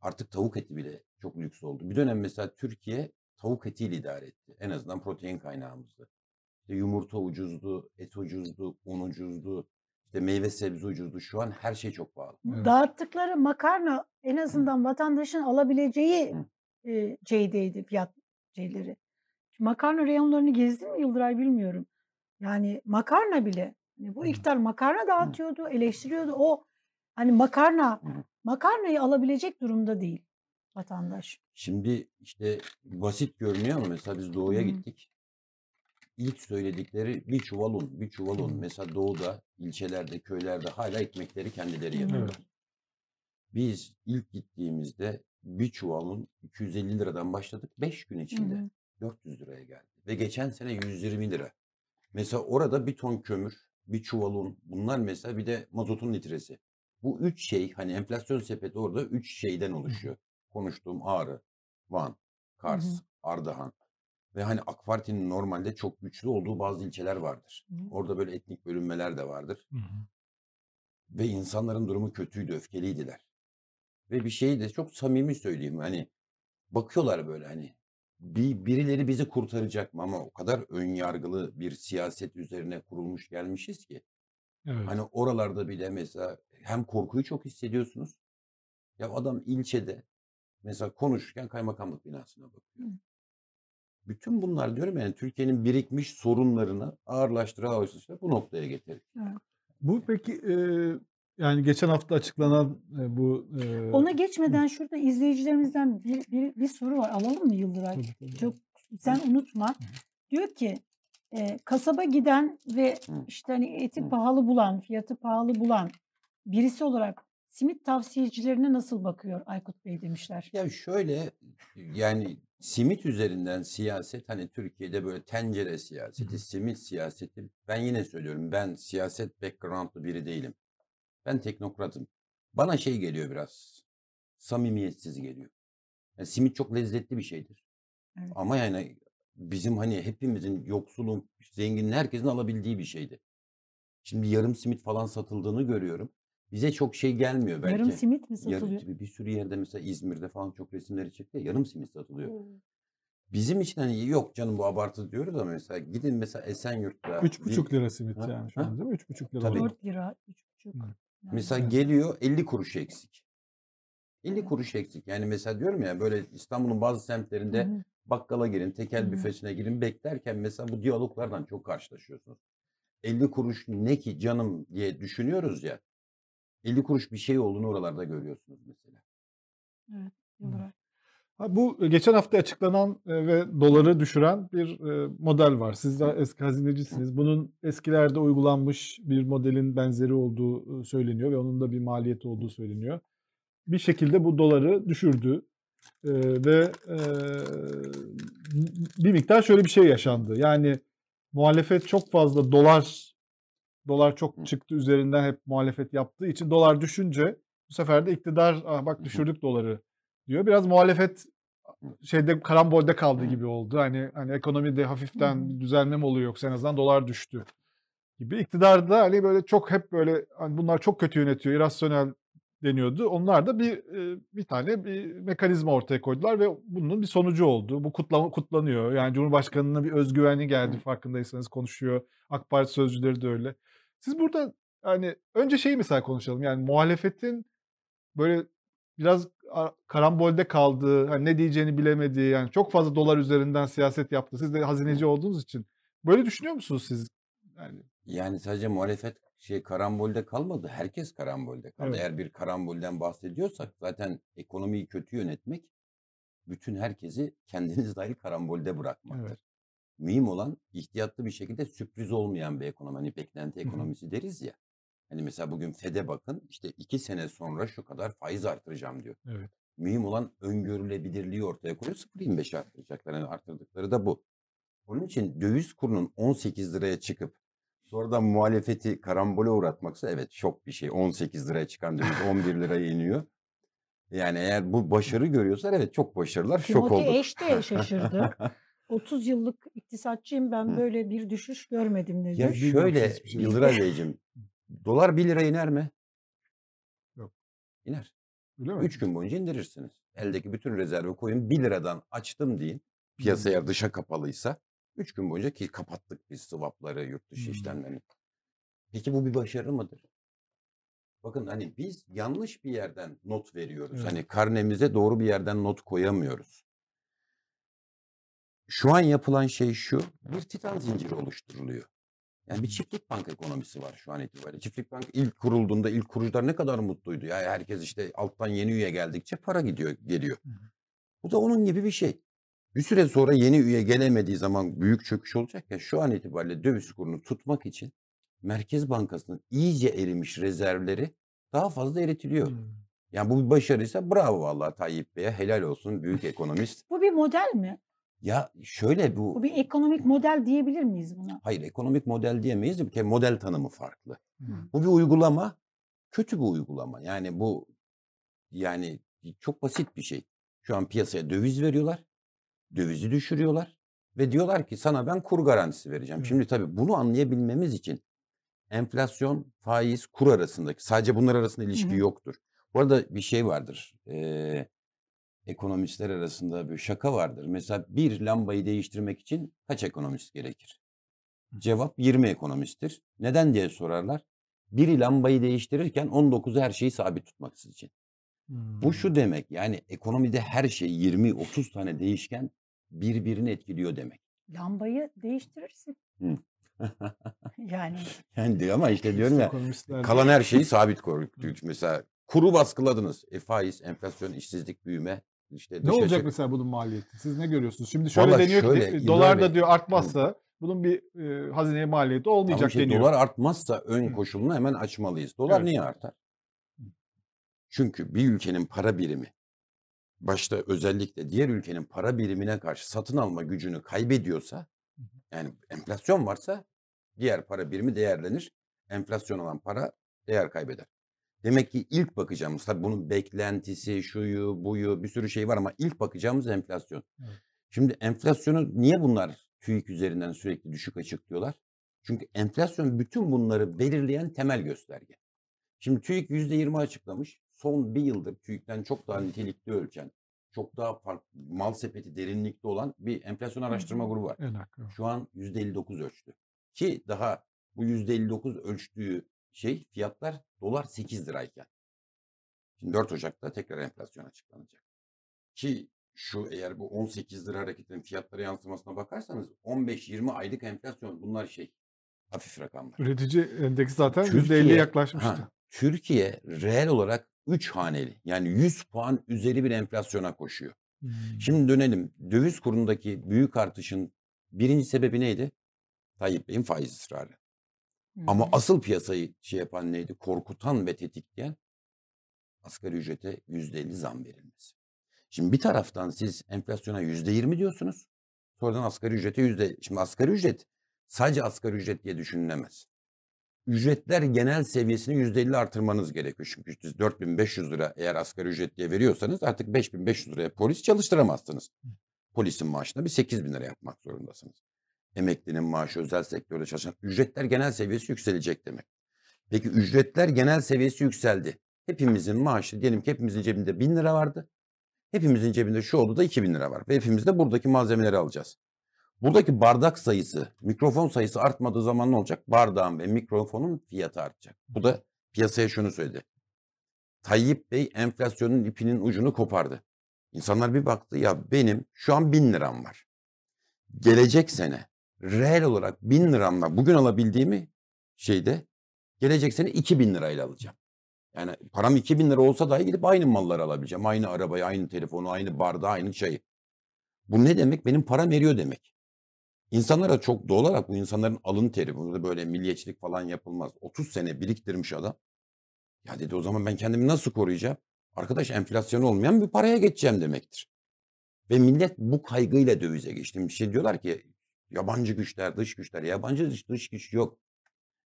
artık tavuk eti bile çok lüks oldu. Bir dönem mesela Türkiye tavuk etiyle idare etti. En azından protein kaynağımızdı. İşte yumurta ucuzdu, et ucuzdu, un ucuzdu. İşte meyve sebze ucuzdu. Şu an her şey çok pahalı. Evet. Dağıttıkları makarna en azından vatandaşın alabileceği Hı. e, şeydeydi fiyat şeyleri. Makarna reyonlarını gezdim mi Yıldıray bilmiyorum. Yani makarna bile hani bu Hı. iktidar makarna dağıtıyordu, eleştiriyordu. O hani makarna Hı. makarnayı alabilecek durumda değil vatandaş. Şimdi işte basit görünüyor ama mesela biz doğuya Hı. gittik. İlk söyledikleri bir çuval un, bir çuval un. Hı. Mesela doğuda, ilçelerde, köylerde hala ekmekleri kendileri yapıyorlar. Biz ilk gittiğimizde bir çuval un 250 liradan başladık. 5 gün içinde hı. 400 liraya geldi. Ve geçen sene 120 lira. Mesela orada bir ton kömür, bir çuval un, bunlar mesela bir de mazotun litresi. Bu üç şey hani enflasyon sepeti orada üç şeyden oluşuyor. Konuştuğum Ağrı, Van, Hı Kars, hı. Ardahan. Ve hani AK Parti'nin normalde çok güçlü olduğu bazı ilçeler vardır. Hı hı. Orada böyle etnik bölünmeler de vardır. Hı hı. Ve insanların durumu kötüydü, öfkeliydiler. Ve bir şeyi de çok samimi söyleyeyim hani bakıyorlar böyle hani bir birileri bizi kurtaracak mı ama o kadar ön yargılı bir siyaset üzerine kurulmuş gelmişiz ki Evet. hani oralarda bile mesela hem korkuyu çok hissediyorsunuz ya adam ilçede mesela konuşurken kaymakamlık binasına bakıyor. Hı. Bütün bunlar diyorum yani Türkiye'nin birikmiş sorunlarını ağırlaştıra ağırlaştıra bu noktaya getirir. Evet. Bu peki e, yani geçen hafta açıklanan e, bu e, Ona geçmeden şurada izleyicilerimizden bir, bir, bir soru var. Alalım mı Yıldıray? tabii, tabii. Çok sen unutma. Diyor ki e, kasaba giden ve Hı. işte hani eti Hı. pahalı bulan, fiyatı pahalı bulan birisi olarak simit tavsiyecilerine nasıl bakıyor Aykut Bey demişler. Ya şöyle yani simit üzerinden siyaset hani Türkiye'de böyle tencere siyaseti, simit siyaseti ben yine söylüyorum ben siyaset background'lı biri değilim. Ben teknokratım. Bana şey geliyor biraz samimiyetsiz geliyor. Yani simit çok lezzetli bir şeydir. Evet. Ama yani bizim hani hepimizin yoksulun, zenginin herkesin alabildiği bir şeydi. Şimdi yarım simit falan satıldığını görüyorum. Bize çok şey gelmiyor belki. Yarım simit mi satılıyor? tabii bir sürü yerde mesela İzmir'de falan çok resimleri ya yarım simit satılıyor. Oo. Bizim için hani yok canım bu abartı diyoruz ama mesela gidin mesela Esenyurt'ta. Üç bir- buçuk lira simit Ha, yani şu an değil mi? Üç buçuk lira. Tabii. olan. 4 lira, 3,5. Hı. Yani Mesela Evet. geliyor 50 kuruş eksik. 50 Evet. kuruş eksik. Yani mesela diyorum ya böyle İstanbul'un bazı semtlerinde Hı hı. bakkala girin, tekel Hı hı. büfesine girin beklerken mesela bu diyaloglardan çok karşılaşıyorsunuz. 50 kuruş ne ki canım diye düşünüyoruz ya. 50 kuruş bir şey olduğunu oralarda görüyorsunuz mesela. Evet. Ha, bu e, geçen hafta açıklanan e, ve doları düşüren bir e, model var. Siz de eski hazinecisiniz. Bunun eskilerde uygulanmış bir modelin benzeri olduğu söyleniyor ve onun da bir maliyeti olduğu söyleniyor. Bir şekilde bu doları düşürdü ve e, bir miktar şöyle bir şey yaşandı. Yani muhalefet çok fazla dolar dolar çok çıktı üzerinden hep muhalefet yaptığı için dolar düşünce bu sefer de iktidar ah bak düşürdük doları diyor. Biraz muhalefet şeyde karambolde kaldı gibi oldu. Hani hani ekonomide hafiften düzelme mi oluyor yoksa en azından dolar düştü gibi. İktidar da hani böyle çok hep böyle hani bunlar çok kötü yönetiyor, irrasyonel deniyordu. Onlar da bir e, bir tane bir mekanizma ortaya koydular ve bunun bir sonucu oldu. Bu kutlama, kutlanıyor. Yani Cumhurbaşkanı'na bir özgüveni geldi farkındaysanız konuşuyor. AK Parti sözcüleri de öyle. Siz burada hani önce şeyi mesela konuşalım. Yani muhalefetin böyle biraz karambolde kaldığı, hani ne diyeceğini bilemediği, yani çok fazla dolar üzerinden siyaset yaptı. Siz de hazineci olduğunuz için böyle düşünüyor musunuz siz? Yani Yani sadece muhalefet şey karambolde kalmadı. Herkes karambolde kaldı. Evet. Eğer bir karambolden bahsediyorsak zaten ekonomiyi kötü yönetmek bütün herkesi kendiniz dahil karambolde bırakmaktır. Evet. Mühim olan ihtiyatlı bir şekilde sürpriz olmayan bir ekonomi. Hani beklenti ekonomisi deriz ya. Hani mesela bugün FED'e bakın işte iki sene sonra şu kadar faiz artıracağım diyor. Evet. Mühim olan öngörülebilirliği ortaya koyuyor. 0.25 artıracaklar. Yani artırdıkları da bu. Onun için döviz kurunun 18 liraya çıkıp sonradan muhalefeti karambole uğratmaksa evet şok bir şey. 18 liraya çıkan döviz 11 liraya iniyor. Yani eğer bu başarı görüyorlar evet çok başarılar. Şok Timothy olduk. Eş de şaşırdı. 30 yıllık iktisatçıyım ben Hı. böyle bir düşüş görmedim dedi. Ya şöyle şey. Yıldıray Beyciğim dolar 1 lira iner mi? Yok. İner. Öyle mi? 3 gün boyunca indirirsiniz. Eldeki bütün rezervi koyun 1 liradan açtım deyin. Piyasa eğer dışa kapalıysa 3 gün boyunca ki kapattık biz swapları, yurt dışı Hmm. işlemlerini. Peki bu bir başarı mıdır? Bakın hani biz yanlış bir yerden not veriyoruz. Evet. Hani karnemize doğru bir yerden not koyamıyoruz. Şu an yapılan şey şu. Bir titan zinciri oluşturuluyor. Yani bir çiftlik bank ekonomisi var şu an itibariyle. Çiftlik bank ilk kurulduğunda ilk kurucular ne kadar mutluydu. Ya herkes işte alttan yeni üye geldikçe para gidiyor geliyor. Bu da onun gibi bir şey. Bir süre sonra yeni üye gelemediği zaman büyük çöküş olacak ya şu an itibariyle döviz kurunu tutmak için Merkez Bankası'nın iyice erimiş rezervleri daha fazla eritiliyor. Hmm. Yani bu bir başarıysa bravo vallahi Tayyip Bey'e helal olsun büyük ekonomist. Bu bir model mi? Ya şöyle bu Bu bir ekonomik model diyebilir miyiz buna? hayır ekonomik model diyemeyiz. Bir kere model tanımı farklı. Hmm. Bu bir uygulama. Kötü bir uygulama. Yani bu yani çok basit bir şey. Şu an piyasaya döviz veriyorlar. Dövizi düşürüyorlar. Ve diyorlar ki sana ben kur garantisi vereceğim. Evet. Şimdi tabii bunu anlayabilmemiz için enflasyon, faiz, kur arasındaki sadece bunlar arasında ilişki Hı hı. yoktur. Bu arada bir şey vardır. Ee, ekonomistler arasında bir şaka vardır. Mesela bir lambayı değiştirmek için kaç ekonomist gerekir? Cevap 20 ekonomisttir. Neden diye sorarlar. Biri lambayı değiştirirken 19'u her şeyi sabit tutmak için. Bu Hmm. şu demek yani ekonomide her şey 20-30 tane değişken birbirini etkiliyor demek. Lambayı değiştirirsin. Hı. Yani yani diyor ama işte diyorum ya kalan her şeyi sabit koyduk. Mesela kuru baskıladınız. E, faiz, enflasyon, işsizlik, büyüme. İşte Ne olacak açık. mesela bunun maliyeti? Siz ne görüyorsunuz? Şimdi şöyle Vallahi deniyor şöyle, ki İlber dolar da diyor artmazsa bunun bir e, hazineye maliyeti Tamam olmayacak işte deniyor. dolar artmazsa ön koşulunu hemen açmalıyız. Dolar Evet. niye artar? Çünkü bir ülkenin para birimi başta özellikle diğer ülkenin para birimine karşı satın alma gücünü kaybediyorsa yani enflasyon varsa diğer para birimi değerlenir. Enflasyon olan para değer kaybeder. Demek ki ilk bakacağımız tabii bunun beklentisi, şuyu, buyu bir sürü şey var ama ilk bakacağımız enflasyon. Evet. Şimdi enflasyonu niye bunlar TÜİK üzerinden sürekli düşük açıklıyorlar? Çünkü enflasyon bütün bunları belirleyen temel gösterge. Şimdi TÜİK %20 açıklamış. Son bir yıldır TÜİK'ten çok daha nitelikli ölçen, çok daha farklı, mal sepeti derinlikte olan bir enflasyon araştırma grubu var. Şu an %59 ölçtü. Ki daha bu %59 ölçtüğü şey fiyatlar dolar 8 lirayken. Şimdi 4 Ocak'ta tekrar enflasyon açıklanacak. Ki şu eğer bu 18 lira hareketlerin fiyatlara yansımasına bakarsanız 15-20 aylık enflasyon bunlar şey hafif rakamlar. Üretici endeksi zaten Türkiye- %50'ye yaklaşmıştı. Ha, Türkiye reel olarak 3 haneli yani 100 puan üzeri bir enflasyona koşuyor. Hmm. Şimdi dönelim. Döviz kurundaki büyük artışın birinci sebebi neydi? Tayyip Bey'in faiz ısrarı. Ama asıl piyasayı şey yapan neydi? Korkutan ve tetikleyen asgari ücrete %50 zam verilmesi. Şimdi bir taraftan siz enflasyona %20 diyorsunuz. Sonradan asgari ücrete yüzde... Şimdi asgari ücret sadece asgari ücret diye düşünülemez. Ücretler genel seviyesini %50 artırmanız gerekiyor. Çünkü siz 4500 lira eğer asgari ücret diye veriyorsanız artık 5500 liraya polis çalıştıramazsınız. Polisin maaşına bir 8000 lira yapmak zorundasınız. Emeklinin maaşı özel sektörde çalışan ücretler genel seviyesi yükselecek demek. Peki ücretler genel seviyesi yükseldi. Hepimizin maaşı diyelim ki hepimizin cebinde 1000 lira vardı. Hepimizin cebinde şu oldu da 2000 lira var. Ve hepimiz de buradaki malzemeleri alacağız. Buradaki bardak sayısı, mikrofon sayısı artmadığı zaman ne olacak? Bardağın ve mikrofonun fiyatı artacak. Bu da piyasaya şunu söyledi. Tayyip Bey enflasyonun ipinin ucunu kopardı. İnsanlar bir baktı ya benim şu an 1000 liram var. Gelecek sene reel olarak 1000 liramla bugün alabildiğimi şeyde gelecek sene 2000 lirayla alacağım. Yani param 2000 lira olsa dahi gidip aynı malları alabileceğim. Aynı arabayı, aynı telefonu, aynı bardağı, aynı çayı. Bu ne demek? Benim param eriyor demek. İnsanlara çok doğal olarak bu insanların alın teri. Burada böyle milliyetçilik falan yapılmaz. 30 sene biriktirmiş adam. Ya dedi o zaman ben kendimi nasıl koruyacağım? Arkadaş enflasyon olmayan bir paraya geçeceğim demektir. Ve millet bu kaygıyla dövize geçti. Bir şey diyorlar ki yabancı güçler, dış güçler. Yabancı dış, dış güç yok.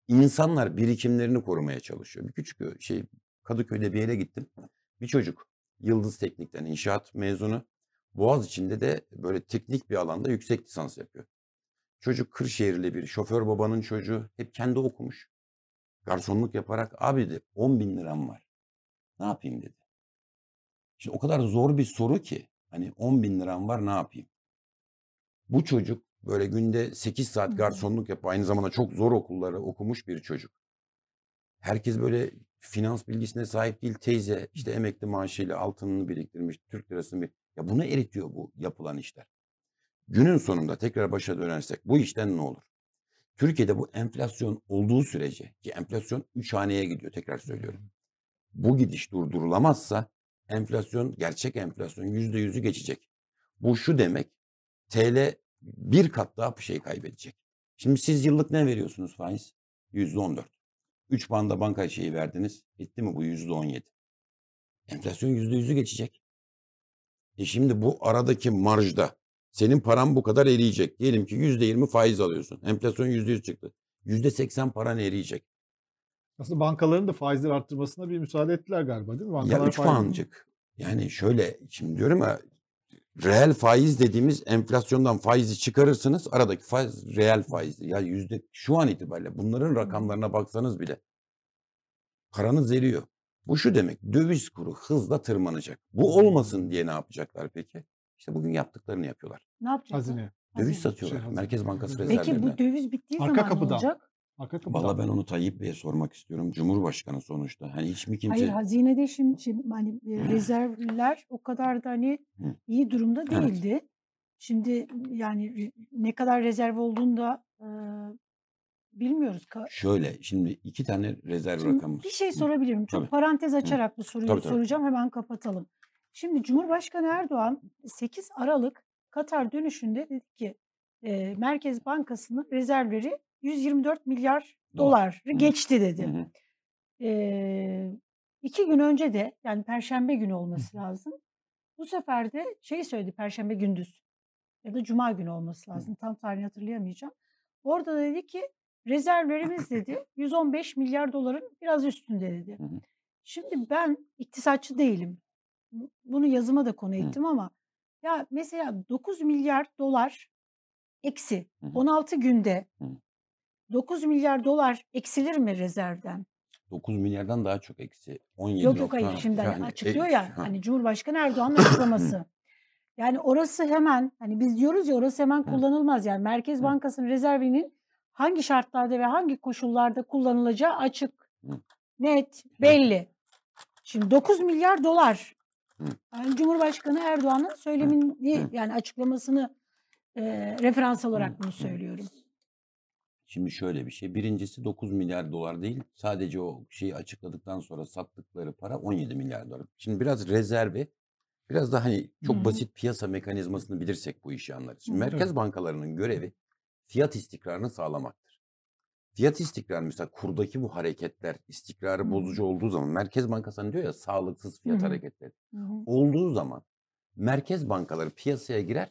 İnsanlar birikimlerini korumaya çalışıyor. Bir küçük şey Kadıköy'de bir yere gittim. Bir çocuk Yıldız Teknik'ten inşaat mezunu. Boğaz içinde de böyle teknik bir alanda yüksek lisans yapıyor. Çocuk Kırşehirli bir şoför babanın çocuğu. Hep kendi okumuş. Garsonluk yaparak abi dedi 10 bin liram var. Ne yapayım dedi. Şimdi o kadar zor bir soru ki. Hani 10 bin liram var ne yapayım? Bu çocuk böyle günde 8 Hı saat garsonluk yapıyor. Aynı zamanda çok zor okulları okumuş bir çocuk. Herkes böyle finans bilgisine sahip değil teyze. işte emekli maaşıyla altınını biriktirmiş. Türk lirasını bir... Ya bunu eritiyor bu yapılan işler. Günün sonunda tekrar başa dönersek bu işten ne olur? Türkiye'de bu enflasyon olduğu sürece ki enflasyon 3 haneye gidiyor tekrar söylüyorum. Bu gidiş durdurulamazsa enflasyon gerçek enflasyon %100'ü geçecek. Bu şu demek TL bir kat daha bir şey kaybedecek. Şimdi siz yıllık ne veriyorsunuz faiz? %14. 3 banda banka şeyi verdiniz. Etti mi bu %17? Enflasyon %100'ü geçecek. E şimdi bu aradaki marjda senin paran bu kadar eriyecek. Diyelim ki %20 faiz alıyorsun. Enflasyon %100 çıktı. %80 paran eriyecek. Aslında bankaların da faizleri arttırmasına bir müsaade ettiler galiba değil mi? Bankalar Ya 3 faiz- puancık. Yani şöyle şimdi diyorum ya reel faiz dediğimiz enflasyondan faizi çıkarırsınız. Aradaki faiz reel faiz. Ya yüzde şu an itibariyle bunların rakamlarına baksanız bile paranız eriyor. Bu şu demek döviz kuru hızla tırmanacak. Bu olmasın diye ne yapacaklar peki? İşte bugün yaptıklarını yapıyorlar. Ne yapacaklar? Hazine. Döviz satıyorlar. Şey, hazine. Merkez Bankası Peki Peki rezervlerinden. bu döviz bittiği Arka zaman kapıdan. ne olacak? Arka kapıdan. Valla ben onu Tayyip Bey'e sormak istiyorum. Cumhurbaşkanı sonuçta. Hani hiç mi kimse... Hayır hazinede şimdi, şimdi hani e, rezervler o kadar da hani Hı. iyi durumda Evet. değildi. Şimdi yani ne kadar rezerv olduğunu da e, bilmiyoruz. Şöyle şimdi iki tane rezerv Şimdi rakamı. bir şey Hı. sorabilirim. Çok Tabii. parantez açarak bu soruyu Tabii, tabii. soracağım. Hemen kapatalım. Şimdi Cumhurbaşkanı Erdoğan 8 Aralık Katar dönüşünde dedi ki e, Merkez Bankası'nın rezervleri 124 milyar Dolar. geçti dedi. Hı hı. Ee, 2 gün önce de yani perşembe günü olması lazım. Bu sefer de şey söyledi perşembe gündüz ya da cuma günü olması lazım. Tam tarihini hatırlayamayacağım. Orada da dedi ki rezervlerimiz dedi 115 milyar doların biraz üstünde dedi. Şimdi ben iktisatçı değilim. Bunu yazıma da konu ettim ama ya mesela 9 milyar dolar eksi Hı hı. 16 günde. 9 milyar dolar eksilir mi rezervden? 9 milyardan daha çok eksi. 17 Yok yok hayır şimdi yani, e, açıklıyor ya ha. hani Cumhurbaşkanı Erdoğan'ın açıklaması. Yani orası hemen hani biz diyoruz ya orası hemen kullanılmaz yani Merkez. Bankası'nın rezervinin hangi şartlarda ve hangi koşullarda kullanılacağı açık, net, belli. Şimdi 9 milyar dolar. Yani Cumhurbaşkanı Erdoğan'ın söylemini yani açıklamasını e, referans olarak bunu söylüyorum. Şimdi şöyle bir şey. Birincisi 9 milyar dolar değil. Sadece o şeyi açıkladıktan sonra sattıkları para 17 milyar dolar. Şimdi biraz rezervi biraz da hani çok basit piyasa mekanizmasını bilirsek bu işi anlarız. Şimdi merkez bankalarının görevi fiyat istikrarını sağlamaktır. Fiyat istikrarı mesela kurdaki bu hareketler istikrarı bozucu olduğu zaman Merkez Bankası hani diyor ya sağlıksız fiyat hareketleri olduğu zaman merkez bankaları piyasaya girer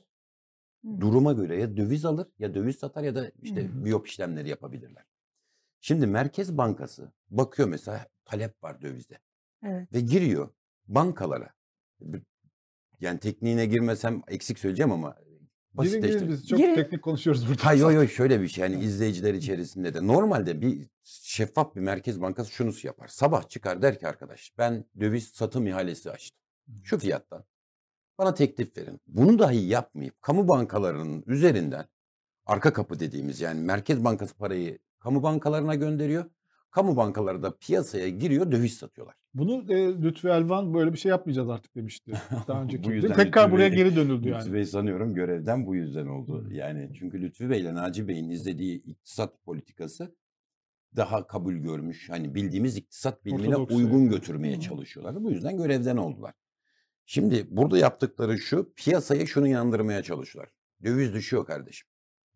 Hı duruma göre ya döviz alır ya döviz satar ya da işte hı. biyop işlemleri yapabilirler. Şimdi Merkez Bankası bakıyor mesela talep var dövizde Evet. ve giriyor bankalara. Yani tekniğine girmesem eksik söyleyeceğim ama Girin basitleştir. girin biz çok Girin. teknik konuşuyoruz burada. Hayır yok şöyle bir şey yani izleyiciler içerisinde de normalde bir şeffaf bir merkez bankası şunu yapar. Sabah çıkar der ki arkadaş ben döviz satım ihalesi açtım. Şu fiyattan. Bana teklif verin. Bunu dahi yapmayıp kamu bankalarının üzerinden arka kapı dediğimiz yani Merkez Bankası parayı kamu bankalarına gönderiyor. Kamu bankaları da piyasaya giriyor döviz satıyorlar. Bunu e, Lütfü Elvan böyle bir şey yapmayacağız artık demişti. Daha önceki. Bu yüzden Tekrar Lütfü buraya Bey- geri dönüldü Lütfü yani. Bey sanıyorum görevden bu yüzden oldu. Yani çünkü Lütfü Bey ile Naci Bey'in izlediği iktisat politikası daha kabul görmüş. Hani bildiğimiz iktisat bilimine Ortodoks uygun götürmeye çalışıyorlardı. Bu yüzden görevden oldular. Şimdi burada yaptıkları şu piyasaya şunu yandırmaya çalışıyorlar. Döviz düşüyor kardeşim.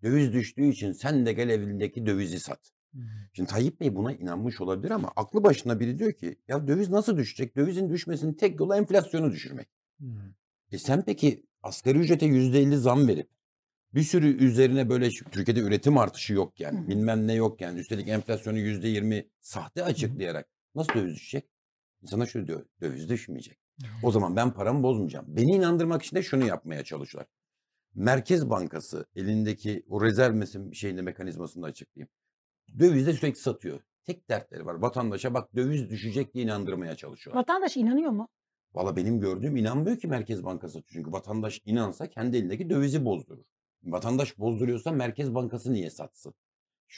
Döviz düştüğü için sen de gel evindeki dövizi sat. Şimdi Tayyip Bey buna inanmış olabilir ama aklı başına biri diyor ki ya döviz nasıl düşecek? Dövizin düşmesinin tek yolu enflasyonu düşürmek. Hı. E sen peki asgari ücrete %50 zam verip bir sürü üzerine böyle Türkiye'de üretim artışı yok yani bilmem ne yok yani üstelik enflasyonu %20 sahte açıklayarak nasıl döviz düşecek? İnsana şöyle diyor döviz düşmeyecek. O zaman ben paramı bozmayacağım. Beni inandırmak için de şunu yapmaya çalışıyorlar. Merkez Bankası elindeki o rezerv mesim- şeyini mekanizmasını da açıklayayım. Dövizde sürekli satıyor. Tek dertleri var. Vatandaşa bak döviz düşecek diye inandırmaya çalışıyorlar. Vatandaş inanıyor mu? Valla benim gördüğüm inanmıyor ki Merkez Bankası. Çünkü vatandaş inansa kendi elindeki dövizi bozdurur. Vatandaş bozduruyorsa Merkez Bankası niye satsın?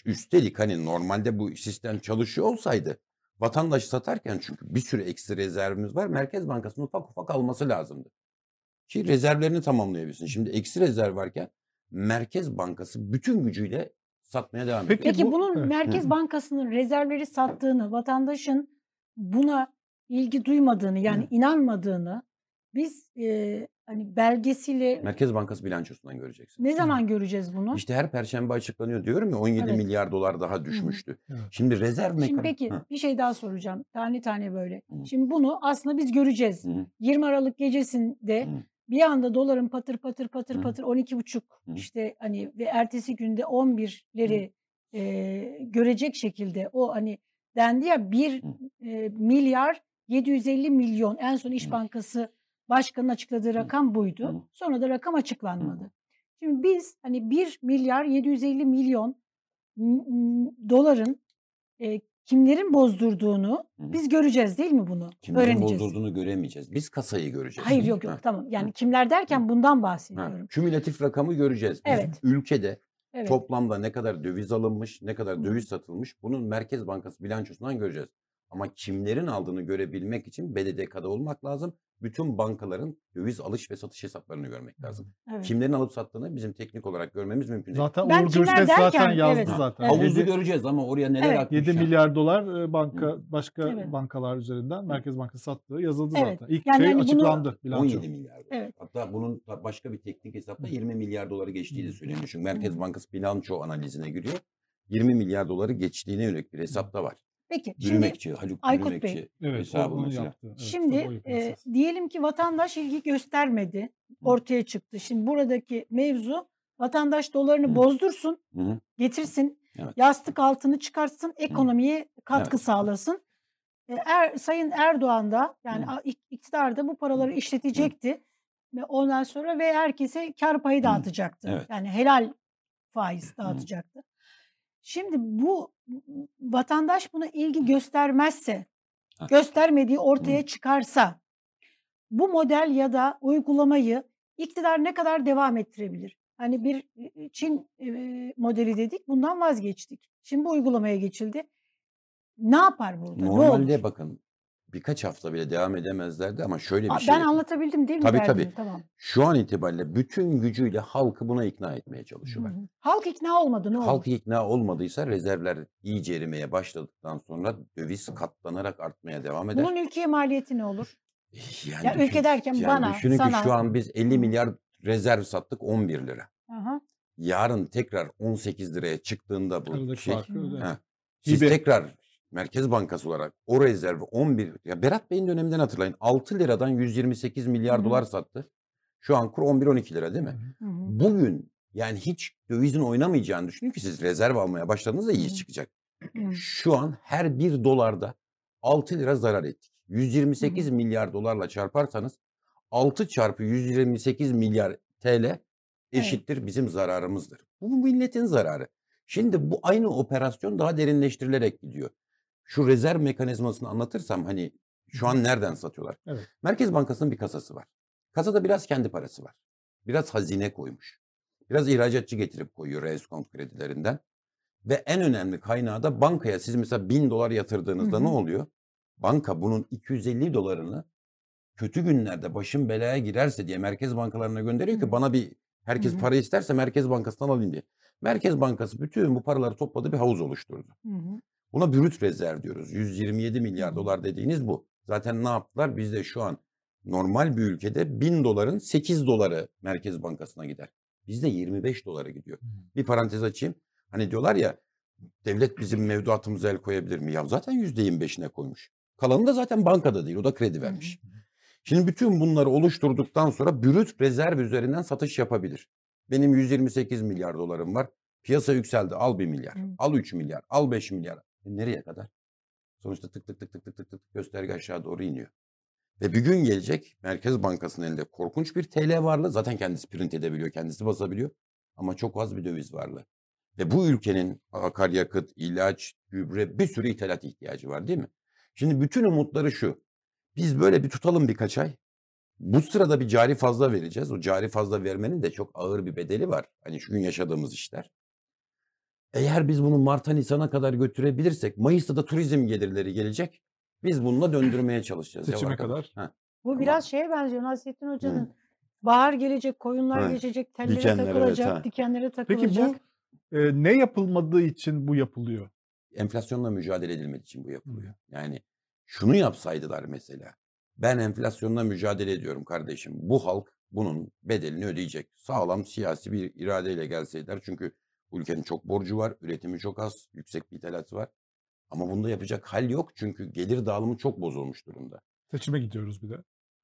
Üstelik hani normalde bu sistem çalışıyor olsaydı vatandaş satarken çünkü bir sürü eksi rezervimiz var. Merkez Bankası'nın ufak ufak alması lazımdı. Ki rezervlerini tamamlayabilsin. Şimdi eksi rezerv varken Merkez Bankası bütün gücüyle satmaya devam ediyor. Peki Peki bu- bunun evet. Merkez Bankası'nın rezervleri sattığını, vatandaşın buna ilgi duymadığını yani Hı. inanmadığını biz e, hani belgesiyle Merkez Bankası bilançosundan göreceksin. ne zaman göreceğiz bunu? İşte her perşembe açıklanıyor diyorum ya 17 Evet. milyar dolar daha düşmüştü. Evet. Şimdi rezerv Şimdi mekanı. peki Hı, bir şey daha soracağım. Tane tane böyle. Hı. Şimdi bunu aslında biz göreceğiz. hı, 20 Aralık gecesinde hı. bir anda doların patır patır patır Hı. patır 12,5 Hı. işte hani ve ertesi günde 11'leri e, görecek şekilde o hani dendi ya 1 Hı. e, milyar 750 milyon en son İş Hı. Bankası Başkanı'nın açıkladığı rakam buydu. Sonra da rakam açıklanmadı. Şimdi biz hani 1 milyar 750 milyon doların e, kimlerin bozdurduğunu biz göreceğiz değil mi bunu? Kimlerin Öğreneceğiz. bozdurduğunu göremeyeceğiz. Biz kasayı göreceğiz. Hayır yok yok Ha, tamam. Yani kimler derken bundan ha. bahsediyorum. Kümülatif rakamı göreceğiz. Biz Evet. Ülkede Evet. toplamda ne kadar döviz alınmış, ne kadar döviz satılmış bunun Merkez Bankası bilançosundan göreceğiz. Ama kimlerin aldığını görebilmek için BDDK'da olmak lazım. Bütün bankaların döviz alış ve satış hesaplarını görmek lazım. evet. Kimlerin alıp sattığını bizim teknik olarak görmemiz mümkün değil. Zaten Ben Uğur Gürses zaten yazdı evet, zaten. evet. Havuzu 7, göreceğiz ama oraya neler Evet. akmış 7 yani. milyar dolar e, banka başka Evet. bankalar üzerinden Merkez Bankası sattığı yazıldı Evet. zaten. İlk Yani şey hani bunu- açıklandı bilanço. 17 milyar dolar. Evet. Hatta bunun başka bir teknik hesapla Hı. 20 milyar doları geçtiği de söyleniyor. Çünkü Merkez. Bankası bilanço analizine giriyor. 20 milyar doları geçtiğine yönelik bir hesap da var. Peki şimdi Bürümekçi, Haluk Aykut Bey. Evet, hesabı mesela. yaptı. Evet, şimdi e, diyelim ki vatandaş ilgi göstermedi. Ortaya çıktı. Şimdi buradaki mevzu vatandaş dolarını Hı. bozdursun, Hı hı. getirsin, Evet. yastık altını çıkartsın, ekonomiye katkı Evet. sağlasın. E, Er, Sayın Erdoğan da yani Hı. a- ik- iktidar da bu paraları işletecekti. Ve ondan sonra ve herkese kar payı Hı. dağıtacaktı. Evet. Yani helal faiz dağıtacaktı. Şimdi bu vatandaş buna ilgi göstermezse, göstermediği ortaya çıkarsa bu model ya da uygulamayı iktidar ne kadar devam ettirebilir? Hani bir Çin modeli dedik, bundan vazgeçtik. Şimdi bu uygulamaya geçildi. Ne yapar burada? ne Normalde olur? bakın birkaç hafta bile devam edemezlerdi ama şöyle bir Aa, şey. Ben anlatabildim değil mi Tabii, derdimi? tabii. Tamam. Şu an itibariyle bütün gücüyle halkı buna ikna etmeye çalışıyorlar. hı. Halk ikna olmadı ne olur? Halk ikna olmadıysa rezervler iyice erimeye başladıktan sonra döviz katlanarak artmaya devam eder. Bunun ülkeye maliyeti ne olur? Yani Ya ülke derken yani bana, düşünün sana. ki şu an biz 50 Hı. milyar rezerv sattık 11 lira. Aha. Yarın tekrar 18 liraya çıktığında bu Aradaki şey, farkı. Siz Hibe. tekrar Merkez Bankası olarak o rezervi 11 ya Berat Bey'in döneminden hatırlayın. 6 liradan 128 milyar Hı hı. dolar sattı. Şu an kur 11-12 lira değil mi? Hı hı. Bugün yani hiç dövizin oynamayacağını düşünün ki siz rezerv almaya başladığınızda iyi çıkacak. Hı. Şu an her bir dolarda 6 lira zarar ettik. 128 milyar dolarla çarparsanız 6 çarpı 128 milyar TL eşittir bizim zararımızdır. Bu milletin zararı. Şimdi bu aynı operasyon daha derinleştirilerek gidiyor. Şu rezerv mekanizmasını anlatırsam hani şu an nereden satıyorlar? Evet. Merkez Bankası'nın bir kasası var. Kasada biraz kendi parası var. Biraz hazine koymuş. Biraz ihracatçı getirip koyuyor reskont kredilerinden. Ve en önemli kaynağı da bankaya siz mesela 1000 dolar yatırdığınızda Hı hı. ne oluyor? Banka bunun 250 dolarını kötü günlerde başım belaya girerse diye merkez bankalarına gönderiyor ki bana bir herkes Hı hı. para isterse merkez bankasından alayım diye. Merkez Bankası bütün bu paraları topladı bir havuz oluşturdu. Hı hı. Buna brüt rezerv diyoruz. 127 Hı milyar dolar dediğiniz bu. Zaten ne yaptılar? Bizde şu an normal bir ülkede 1000 doların 8 doları Merkez Bankası'na gider. Bizde 25 dolara gidiyor. Bir parantez açayım. Hani diyorlar ya devlet bizim mevduatımıza el koyabilir mi? Ya zaten %25'ine koymuş. Kalanı da zaten bankada değil. O da kredi vermiş. Şimdi bütün bunları oluşturduktan sonra brüt rezerv üzerinden satış yapabilir. Benim 128 milyar dolarım var. Piyasa yükseldi. Al 1 milyar. Al 3 milyar. Al 5 milyar. E nereye kadar? Sonuçta tık tık tık tık tık tık tık gösterge aşağı doğru iniyor. Ve bir gün gelecek Merkez Bankası'nın elinde korkunç bir TL varlığı. Zaten kendisi print edebiliyor, kendisi basabiliyor. Ama çok az bir döviz varlığı. Ve bu ülkenin akaryakıt, ilaç, gübre bir sürü ithalat ihtiyacı var değil mi? Şimdi bütün umutları şu. Biz böyle bir tutalım birkaç ay. Bu sırada bir cari fazla vereceğiz. O cari fazla vermenin de çok ağır bir bedeli var. Hani şu gün yaşadığımız işler. Eğer biz bunu Mart'a Nisan'a kadar götürebilirsek Mayıs'ta da turizm gelirleri gelecek. Biz bununla döndürmeye çalışacağız. Ya Seçime kadar. ha, Bu Ama- biraz şeye benziyor Nasrettin Hoca'nın. Bahar gelecek, koyunlar Evet. geçecek, tellere Dikenler, evet, takılacak, ha. dikenlere Peki takılacak. bu e, ne yapılmadığı için bu yapılıyor? enflasyonla mücadele edilmek için bu yapılıyor. Yani şunu yapsaydılar mesela. Ben enflasyonla mücadele ediyorum kardeşim. Bu halk bunun bedelini ödeyecek. Sağlam siyasi bir iradeyle gelseydiler. Çünkü ülkenin çok borcu var, üretimi çok az, yüksek bir ithalatı var. Ama bunda yapacak hal yok çünkü gelir dağılımı çok bozulmuş durumda. Seçime gidiyoruz bir de.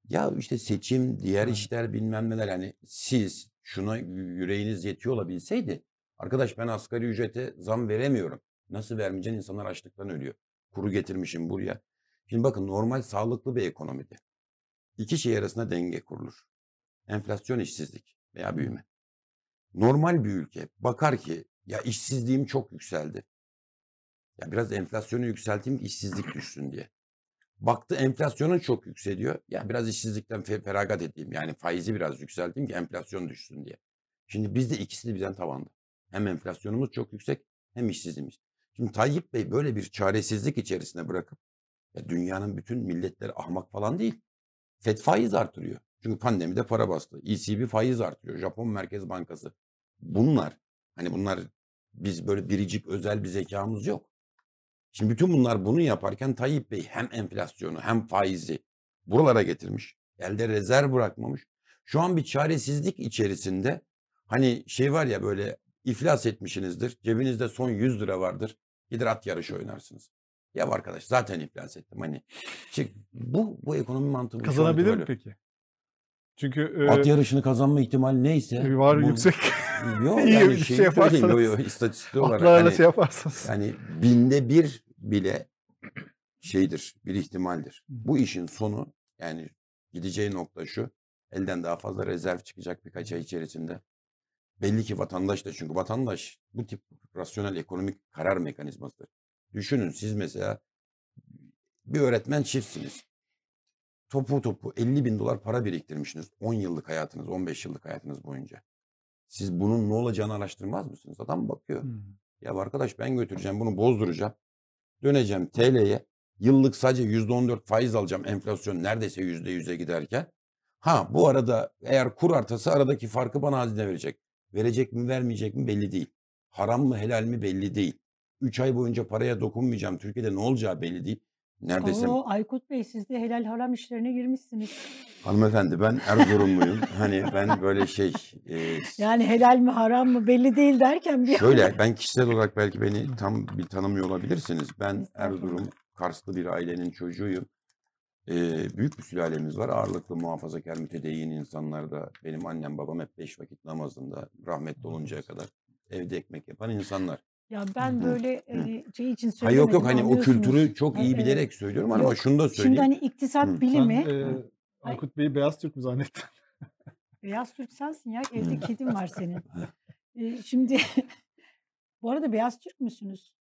Ya işte seçim, diğer Evet. işler bilmem neler hani siz şuna yüreğiniz yetiyor olabilseydi arkadaş ben asgari ücrete zam veremiyorum. Nasıl vermeyeceksin insanlar açlıktan ölüyor. Kuru getirmişim buraya. Şimdi bakın normal sağlıklı bir ekonomide iki şey arasında denge kurulur. Enflasyon işsizlik veya büyüme. Normal bir ülke bakar ki ya işsizliğim çok yükseldi. Ya biraz enflasyonu yükselteyim ki işsizlik düşsün diye. Baktı enflasyonun çok yükseliyor. Ya biraz işsizlikten fe- feragat edeyim. Yani faizi biraz yükselteyim ki enflasyon düşsün diye. Şimdi bizde ikisi de bizden tavanda. Hem enflasyonumuz çok yüksek hem işsizliğimiz. Şimdi Tayyip Bey böyle bir çaresizlik içerisine bırakıp ya dünyanın bütün milletleri ahmak falan değil. FED faiz artırıyor. Çünkü pandemide para bastı. ECB faiz artırıyor. Japon Merkez Bankası. Bunlar hani bunlar biz böyle biricik özel bir zekamız yok. Şimdi bütün bunlar bunu yaparken Tayyip Bey hem enflasyonu hem faizi buralara getirmiş. Elde rezerv bırakmamış. Şu an bir çaresizlik içerisinde hani şey var ya böyle iflas etmişsinizdir. Cebinizde son 100 lira vardır. Gider at yarışı oynarsınız. Ya arkadaş zaten iflas ettim hani. Çık, bu bu ekonomi mantığı. Kazanabilir mi peki? Çünkü e, At yarışını kazanma ihtimali neyse. var bu- yüksek. Yok İyi yani bir şey, şey yaparsanız. yo, istatistik olarak. Atlarla hani- şey yaparsanız. Yani binde bir bile şeydir, bir ihtimaldir. Bu işin sonu yani gideceği nokta şu. Elden daha fazla rezerv çıkacak birkaç ay içerisinde. Belli ki vatandaş da çünkü vatandaş bu tip rasyonel ekonomik karar mekanizmasıdır. Düşünün siz mesela bir öğretmen çiftsiniz. Topu topu 50 bin dolar para biriktirmişsiniz. 10 yıllık hayatınız, 15 yıllık hayatınız boyunca. Siz bunun ne olacağını araştırmaz mısınız? Adam bakıyor. Hmm. Ya arkadaş ben götüreceğim bunu bozduracağım. Döneceğim TL'ye. Yıllık sadece %14 faiz alacağım enflasyon neredeyse %100'e giderken. Ha bu arada eğer kur artası aradaki farkı bana hazine verecek. Verecek mi vermeyecek mi belli değil. Haram mı helal mi belli değil. 3 ay boyunca paraya dokunmayacağım. Türkiye'de ne olacağı belli değil. Neredeyse Oo, Aykut Bey siz de helal haram işlerine girmişsiniz. hanımefendi ben Erzurumluyum. hani ben böyle şey e, Yani helal mi haram mı belli değil derken bir Şöyle ben kişisel olarak belki beni tam bir tanımıyor olabilirsiniz. Ben. Erzurum Karslı bir ailenin çocuğuyum. Ee, büyük bir sülalemiz var. Ağırlıklı muhafazakar mütedeyyin insanlar da benim annem babam hep beş vakit namazında rahmetli oluncaya kadar evde ekmek yapan insanlar. Ya ben böyle hani şey için Ha söylemedim. yok yok hani o kültürü çok Ha, iyi evet. bilerek söylüyorum ama Yok, şunu da Şimdi söyleyeyim. hani iktisat Hı. bilimi Sen e, Aykut Bey'i beyaz Türk mü zannettin? Beyaz Türk sensin ya. Evde kedin var senin. Ee, şimdi bu arada beyaz Türk müsünüz?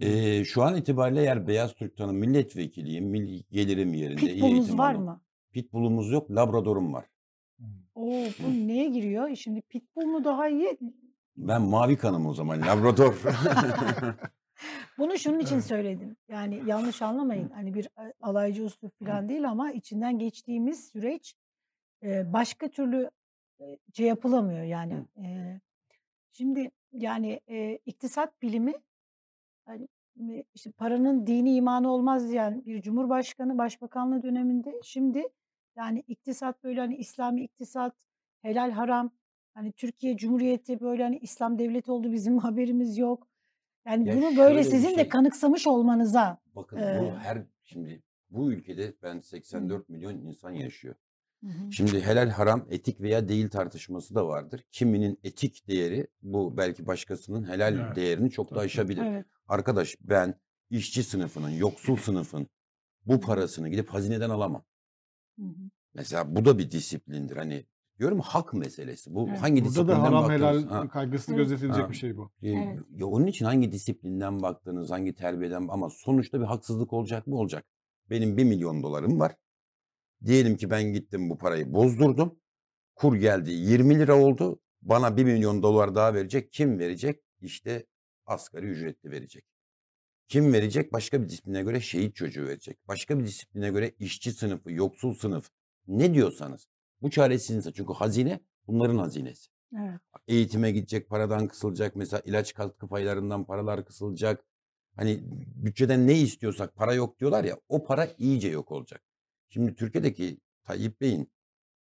Ee, şu an itibariyle eğer Beyaz Türk'tanın milletvekiliyim. Milli gelirim yerinde. iyi Pitbull'unuz eğitim var aldım. mı? Pitbull'umuz yok. Labradorum var. Oo, bu neye giriyor? Şimdi pitbull mu daha iyi? Ben mavi kanım o zaman. Labrador. Bunu şunun için söyledim. Yani yanlış anlamayın. Hani bir e, alaycı üslup falan değil ama içinden geçtiğimiz süreç e, başka türlü e, şey yapılamıyor yani. Şimdi yani iktisat bilimi hani işte paranın dini imanı olmaz diyen bir cumhurbaşkanı başbakanlığı döneminde şimdi yani iktisat böyle hani İslami iktisat helal haram hani Türkiye Cumhuriyeti böyle hani İslam devleti oldu bizim haberimiz yok. Yani Ya bunu böyle sizin de şey. kanıksamış olmanıza Bakın Ee, bu her şimdi bu ülkede ben 84 milyon insan yaşıyor. Hı hı. Şimdi helal haram etik veya değil tartışması da vardır. Kiminin etik değeri bu belki başkasının helal Evet, değerini çok da aşabilir. evet. Arkadaş ben işçi sınıfının, yoksul sınıfın bu parasını gidip hazineden alamam. Hı hı. Mesela bu da bir disiplindir. Hani diyorum hak meselesi. Bu Evet. hangi Burada da disiplinden haram baktığınız- helal Ha. kaygısı Evet. gözetilecek Ha. bir şey bu. E, Evet. Ya onun için hangi disiplinden baktığınız, hangi terbiyeden ama sonuçta bir haksızlık olacak mı? Olacak. Benim 1 milyon dolarım var. Diyelim ki ben gittim bu parayı bozdurdum. Kur geldi 20 lira oldu. Bana 1 milyon dolar daha verecek. Kim verecek? İşte asgari ücretli verecek. Kim verecek? Başka bir disipline göre şehit çocuğu verecek. Başka bir disipline göre işçi sınıfı, yoksul sınıf. Ne diyorsanız. Bu çaresizlik. Çünkü hazine bunların hazinesi Evet. eğitime gidecek paradan kısılacak. Mesela ilaç katkı paylarından paralar kısılacak. Hani bütçeden ne istiyorsak para yok diyorlar ya o para iyice yok olacak. Şimdi Türkiye'deki Tayyip Bey'in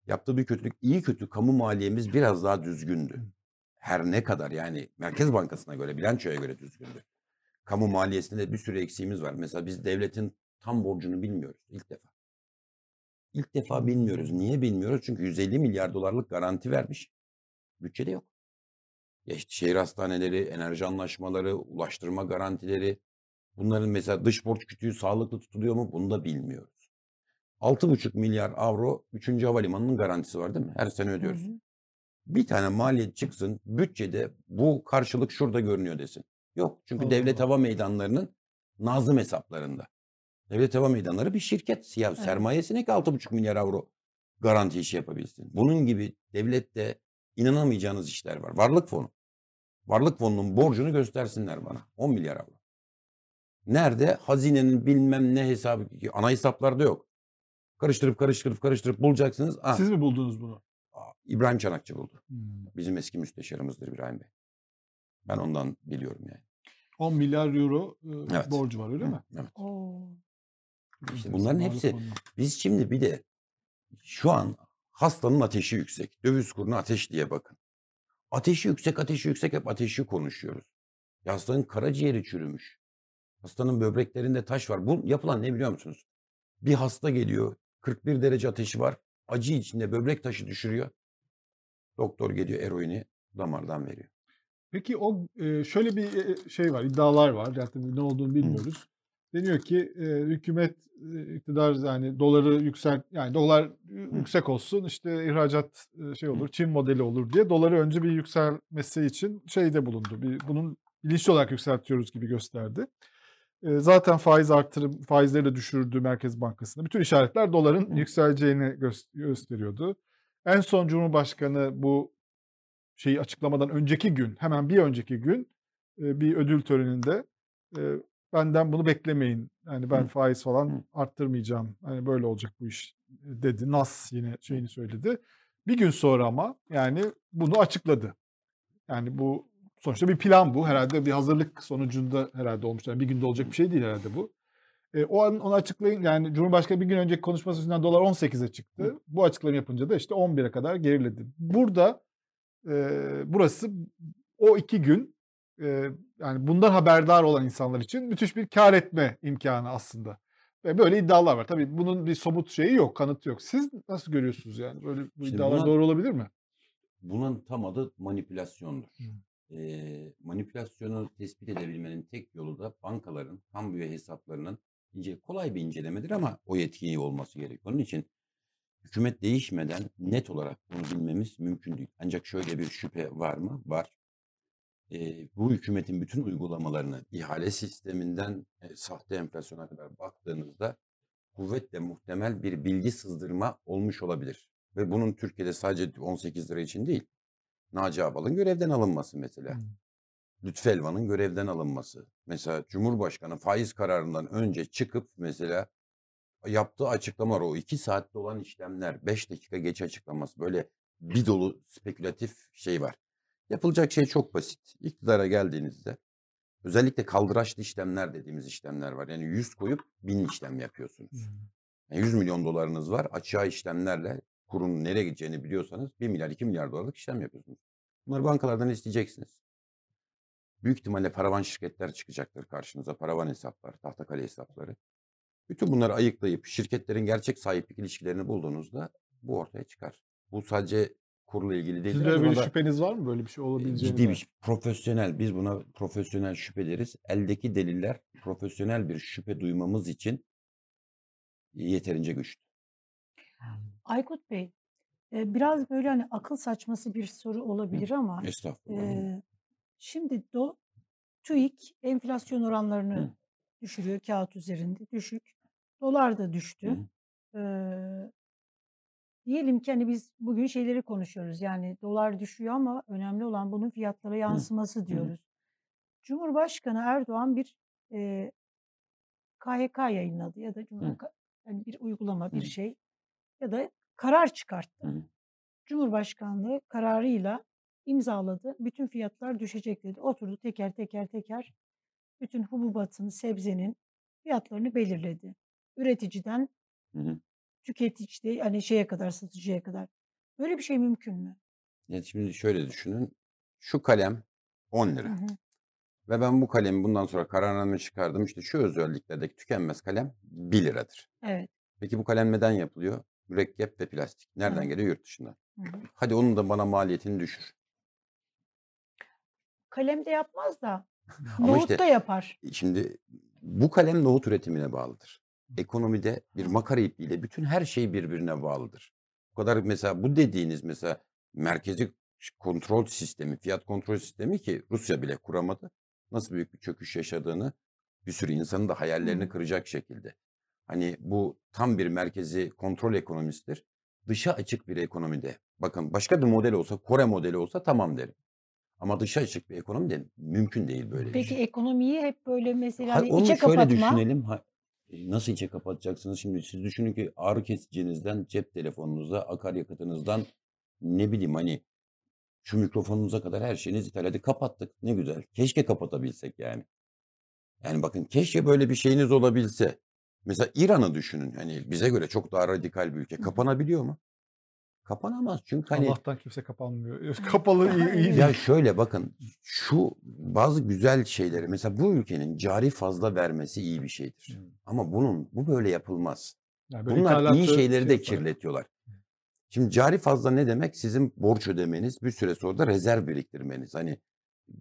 yaptığı bir kötülük iyi kötü kamu maliyemiz biraz daha düzgündü. Her ne kadar yani Merkez Bankası'na göre bilançoya göre düzgündü. Kamu maliyesinde de bir sürü eksiğimiz var. Mesela biz devletin tam borcunu bilmiyoruz ilk defa. İlk defa bilmiyoruz. Niye bilmiyoruz? Çünkü 150 milyar dolarlık garanti vermiş. Bütçede yok. Ya işte şehir hastaneleri, enerji anlaşmaları, ulaştırma garantileri. Bunların mesela dış borç kütüğü sağlıklı tutuluyor mu? Bunu da bilmiyoruz. 6,5 milyar avro 3. Havalimanı'nın garantisi var değil mi? Her sene Hı ödüyoruz. hı. Bir tane maliyet çıksın, bütçede bu karşılık şurada görünüyor desin. Yok. Çünkü Allah devlet hava meydanlarının nazım hesaplarında. Devlet hava meydanları bir şirket. Siyah Evet. sermayesine ki 6,5 milyar avro garanti işi yapabilsin. Bunun gibi devlette inanamayacağınız işler var. Varlık fonu. Varlık fonunun borcunu göstersinler bana. 10 milyar avro. Nerede? Hazinenin bilmem ne hesabı. Ana hesaplarda yok. Karıştırıp karıştırıp karıştırıp bulacaksınız. Ah, Siz mi buldunuz bunu? İbrahim Çanakçı buldu. Hmm. Bizim eski müsteşarımızdır İbrahim Bey. Ben ondan biliyorum yani. 10 milyar euro e, Evet. borcu var öyle mi? Evet. Oo. İşte bunların hepsi- fonunun. Biz şimdi bir de şu an hastanın ateşi yüksek. Döviz kuruna ateş diye bakın. Ateşi yüksek, ateşi yüksek hep ateşi konuşuyoruz. Ya hastanın karaciğeri çürümüş. Hastanın böbreklerinde taş var. Bu yapılan ne biliyor musunuz? Bir hasta geliyor. 41 derece ateşi var. Acı içinde böbrek taşı düşürüyor. Doktor geliyor eroini damardan veriyor. Peki o şöyle bir şey var, iddialar var. Tabii ne olduğunu bilmiyoruz. Deniyor ki e, hükümet e, iktidar yani doları yüksek yani dolar yüksek olsun işte ihracat e, şey olur Çin modeli olur diye doları önce bir yükselmesi için şeyde bulundu. Bir, bunun bilinçli olarak yükseltiyoruz gibi gösterdi. E, zaten faiz artırım faizleri de düşürdü Merkez Bankası'nda. Bütün işaretler doların yükseleceğini gö- gösteriyordu. En son Cumhurbaşkanı bu şeyi açıklamadan önceki gün, hemen bir önceki gün e, bir ödül töreninde e, benden bunu beklemeyin. Yani ben Hı. faiz falan Hı. arttırmayacağım. Hani böyle olacak bu iş e, dedi. Nas yine şeyini söyledi. Bir gün sonra ama yani bunu açıkladı. Yani bu sonuçta bir plan bu. Herhalde bir hazırlık sonucunda herhalde olmuş. Yani bir günde olacak bir şey değil herhalde bu. E, o an onu açıklayın yani Cumhurbaşkanı bir gün önceki konuşması yüzünden dolar 18'e çıktı. Bu açıklama yapınca da işte 11'e kadar geriledi. Burada e, burası o iki gün e, yani bundan haberdar olan insanlar için müthiş bir kar etme imkanı aslında. Ve böyle iddialar var. Tabii bunun bir somut şeyi yok, kanıtı yok. Siz nasıl görüyorsunuz yani? Böyle bu Şimdi iddialar buna- doğru olabilir mi? Bunun tam adı manipülasyondur. Ee, manipülasyonu tespit edebilmenin tek yolu da bankaların kamuoyu hesaplarının ince, kolay bir incelemedir ama o yetkiyi olması gerekiyor. Onun için hükümet değişmeden net olarak bunu bilmemiz mümkün değil. Ancak şöyle bir şüphe var mı? Var. Ee, bu hükümetin bütün uygulamalarını ihale sisteminden e, sahte enflasyona kadar baktığınızda kuvvetle muhtemel bir bilgi sızdırma olmuş olabilir. Ve bunun Türkiye'de sadece 18 lira için değil. Naci Abal'ın görevden alınması mesela. Hmm. Lütfü Elvan'ın görevden alınması. Mesela Cumhurbaşkanı faiz kararından önce çıkıp mesela yaptığı açıklamalar o iki saatte olan işlemler, beş dakika geç açıklaması böyle bir dolu spekülatif şey var. Yapılacak şey çok basit. İktidara geldiğinizde özellikle kaldıraçlı işlemler dediğimiz işlemler var. Yani 100 koyup 1000 işlem yapıyorsunuz. Yani 100 milyon dolarınız var. Açığa işlemlerle kurun nereye gideceğini biliyorsanız 1 milyar 2 milyar dolarlık işlem yapıyorsunuz. Bunları bankalardan isteyeceksiniz. Büyük ihtimalle paravan şirketler çıkacaktır karşınıza. Paravan hesaplar, tahtakale hesapları. Bütün bunları ayıklayıp şirketlerin gerçek sahiplik ilişkilerini bulduğunuzda bu ortaya çıkar. Bu sadece kurla ilgili değil. Sizde böyle bir şüpheniz var mı? Böyle bir şey olabileceğini? Ciddi bir şey. profesyonel biz buna profesyonel şüphe deriz. Eldeki deliller profesyonel bir şüphe duymamız için yeterince güçlü. Aykut Bey, e, biraz böyle hani akıl saçması bir soru olabilir ama Estağfurullah. e, şimdi do, TÜİK enflasyon oranlarını Hı. düşürüyor kağıt üzerinde düşük. Dolar da düştü. Hı. E, diyelim ki hani biz bugün şeyleri konuşuyoruz. Yani dolar düşüyor ama önemli olan bunun fiyatlara yansıması diyoruz. Cumhurbaşkanı Erdoğan bir e, KHK yayınladı ya da yani bir uygulama, bir şey ya da karar çıkarttı. Cumhurbaşkanlığı kararıyla imzaladı. Bütün fiyatlar düşecek dedi. Oturdu teker teker teker bütün hububatın, sebzenin fiyatlarını belirledi. Üreticiden Hı hı. Tüketici hani şeye kadar satıcıya kadar. Böyle bir şey mümkün mü? Yani şimdi şöyle düşünün. Şu kalem 10 Hı lira. hı. Ve ben bu kalemi bundan sonra kararname çıkardım. İşte şu özelliklerdeki tükenmez kalem 1 liradır. Evet. Peki bu kalem neden yapılıyor? Mürekkep ve plastik. Nereden Hı. geliyor? Yurt dışından. Hı hı. Hadi onun da bana maliyetini düşür. Kalem de yapmaz da nohut işte da yapar. Şimdi bu kalem nohut üretimine bağlıdır. Ekonomide bir makara ipliğiyle bütün her şey birbirine bağlıdır. Bu kadar mesela bu dediğiniz mesela merkezi kontrol sistemi, fiyat kontrol sistemi ki Rusya bile kuramadı. Nasıl büyük bir çöküş yaşadığını bir sürü insanın da hayallerini kıracak şekilde. Hani bu tam bir merkezi kontrol ekonomisidir. Dışa açık bir ekonomide. Bakın başka bir model olsa, Kore modeli olsa tamam derim. Ama dışa açık bir ekonomi de mümkün değil böyle bir Peki şey. ekonomiyi hep böyle mesela Ha, hani onu içe şöyle kapatma. düşünelim. Ha, nasıl içe kapatacaksınız? Şimdi siz düşünün ki ağrı kesicinizden cep telefonunuza, akaryakıtınızdan ne bileyim hani şu mikrofonunuza kadar her şeyiniz ithal. Hadi kapattık. Ne güzel. Keşke kapatabilsek yani. Yani bakın keşke böyle bir şeyiniz olabilse. Mesela İran'ı düşünün. Hani bize göre çok daha radikal bir ülke. Kapanabiliyor mu? Kapanamaz. Çünkü hani Allah'tan kimse kapanmıyor. Kapalı iyi, iyi ya değil. şöyle bakın şu bazı güzel şeyleri mesela bu ülkenin cari fazla vermesi iyi bir şeydir. Hmm. Ama bunun bu böyle yapılmaz. Yani böyle Bunlar iyi şeyleri de şey yaparak- kirletiyorlar. Şimdi cari fazla ne demek? Sizin borç ödemeniz, bir süre sonra da rezerv biriktirmeniz. Hani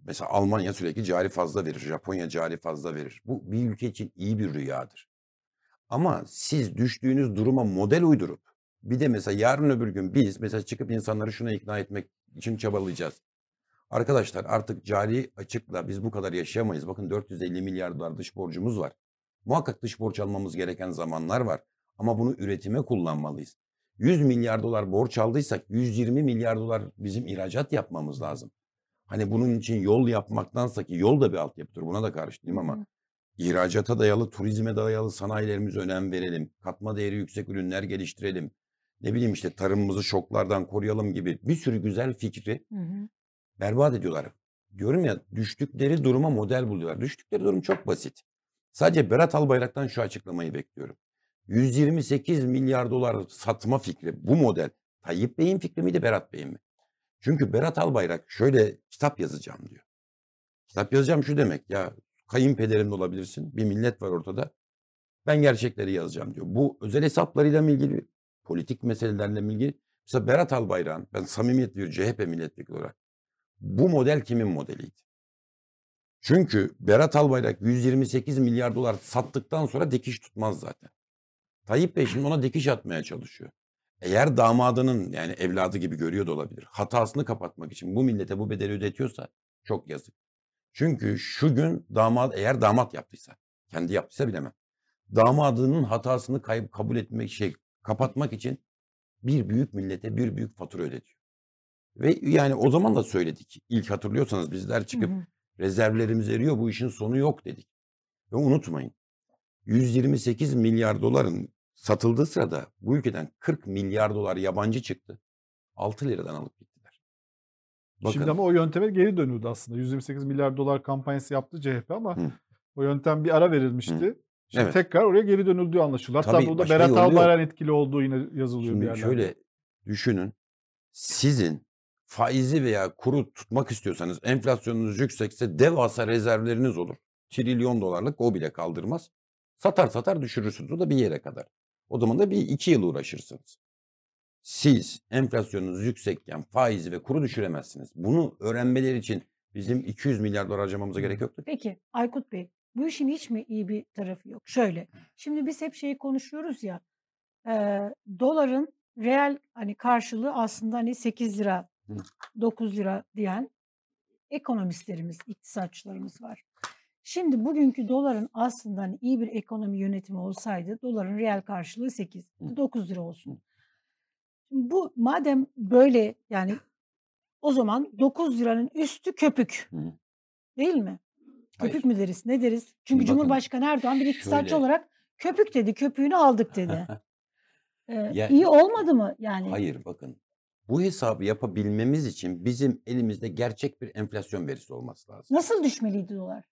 mesela Almanya sürekli cari fazla verir, Japonya cari fazla verir. Bu bir ülke için iyi bir rüyadır. Ama siz düştüğünüz duruma model uydurup bir de mesela yarın öbür gün biz mesela çıkıp insanları şuna ikna etmek için çabalayacağız. Arkadaşlar artık cari açıkla biz bu kadar yaşayamayız. Bakın 450 milyar dolar dış borcumuz var. Muhakkak dış borç almamız gereken zamanlar var. Ama bunu üretime kullanmalıyız. 100 milyar dolar borç aldıysak 120 milyar dolar bizim ihracat yapmamız lazım. Hani bunun için yol yapmaktansa ki yol da bir altyapıdır buna da karşı değilim ama ihracata dayalı, turizme dayalı sanayilerimize önem verelim. Katma değeri yüksek ürünler geliştirelim. Ne bileyim işte tarımımızı şoklardan koruyalım gibi bir sürü güzel fikri Hı hı. berbat ediyorlar. Diyorum ya düştükleri duruma model buluyorlar. Düştükleri durum çok basit. Sadece Berat Albayrak'tan şu açıklamayı bekliyorum. 128 milyar dolar satma fikri bu model Tayyip Bey'in fikri miydi Berat Bey'in mi? Çünkü Berat Albayrak şöyle kitap yazacağım diyor. Kitap yazacağım şu demek ya kayınpederim de olabilirsin bir millet var ortada. Ben gerçekleri yazacağım diyor. Bu özel hesaplarıyla mı ilgili, politik meselelerle ilgili? Mesela Berat Albayrak'ın ben samimiyet bir CHP milletvekili olarak bu model kimin modeliydi? Çünkü Berat Albayrak 128 milyar dolar sattıktan sonra dikiş tutmaz zaten. Tayyip Bey şimdi ona dikiş atmaya çalışıyor. Eğer damadının yani evladı gibi görüyor da olabilir. Hatasını kapatmak için bu millete bu bedeli ödetiyorsa çok yazık. Çünkü şu gün damat eğer damat yaptıysa, kendi yaptıysa bilemem. Damadının hatasını kayıp kabul etmek şey kapatmak için bir büyük millete bir büyük fatura ödetiyor. Ve yani o zaman da söyledik. İlk hatırlıyorsanız bizler Hı çıkıp hı. rezervlerimiz eriyor bu işin sonu yok dedik. Ve unutmayın 128 milyar doların satıldığı sırada bu ülkeden 40 milyar dolar yabancı çıktı. 6 liradan alıp gittiler. Bakın Şimdi ama o yönteme geri dönüldü aslında. 128 milyar dolar kampanyası yaptı CHP ama Hı. o yöntem bir ara verilmişti. Şimdi Evet. tekrar oraya geri dönüldüğü anlaşılıyor. Hatta Tabii, burada Berat. Albayrak'ın etkili olduğu yine yazılıyor bir Şimdi yerlerde. şöyle düşünün. Sizin faizi veya kuru tutmak istiyorsanız enflasyonunuz yüksekse devasa rezervleriniz olur. Trilyon dolarlık o bile kaldırmaz. Satar satar düşürürsünüz. O da bir yere kadar. O zaman da bir iki yıl uğraşırsınız. Siz enflasyonunuz yüksekken faizi ve kuru düşüremezsiniz. Bunu öğrenmeleri için bizim 200 milyar dolar harcamamıza gerek yoktu. Peki Aykut Bey, bu işin hiç mi iyi bir tarafı yok? Şöyle, şimdi biz hep şeyi konuşuyoruz ya, eee, doların reel hani karşılığı aslında hani 8 lira, Hı. 9 lira diyen ekonomistlerimiz, iktisatçılarımız var. Şimdi bugünkü doların aslında hani iyi bir ekonomi yönetimi olsaydı doların reel karşılığı 8, Hı. 9 lira olsun. Şimdi bu madem böyle yani o zaman 9 liranın üstü köpük. Değil mi? Hayır. Köpük mü deriz? Ne deriz? Çünkü Şimdi bakın, Cumhurbaşkanı Erdoğan bir iktisatçı şöyle- olarak köpük dedi, köpüğünü aldık dedi. Ee, Ya- iyi olmadı mı yani? Hayır bakın. Bu hesabı yapabilmemiz için bizim elimizde gerçek bir enflasyon verisi olması lazım. Nasıl düşmeliydi dolar?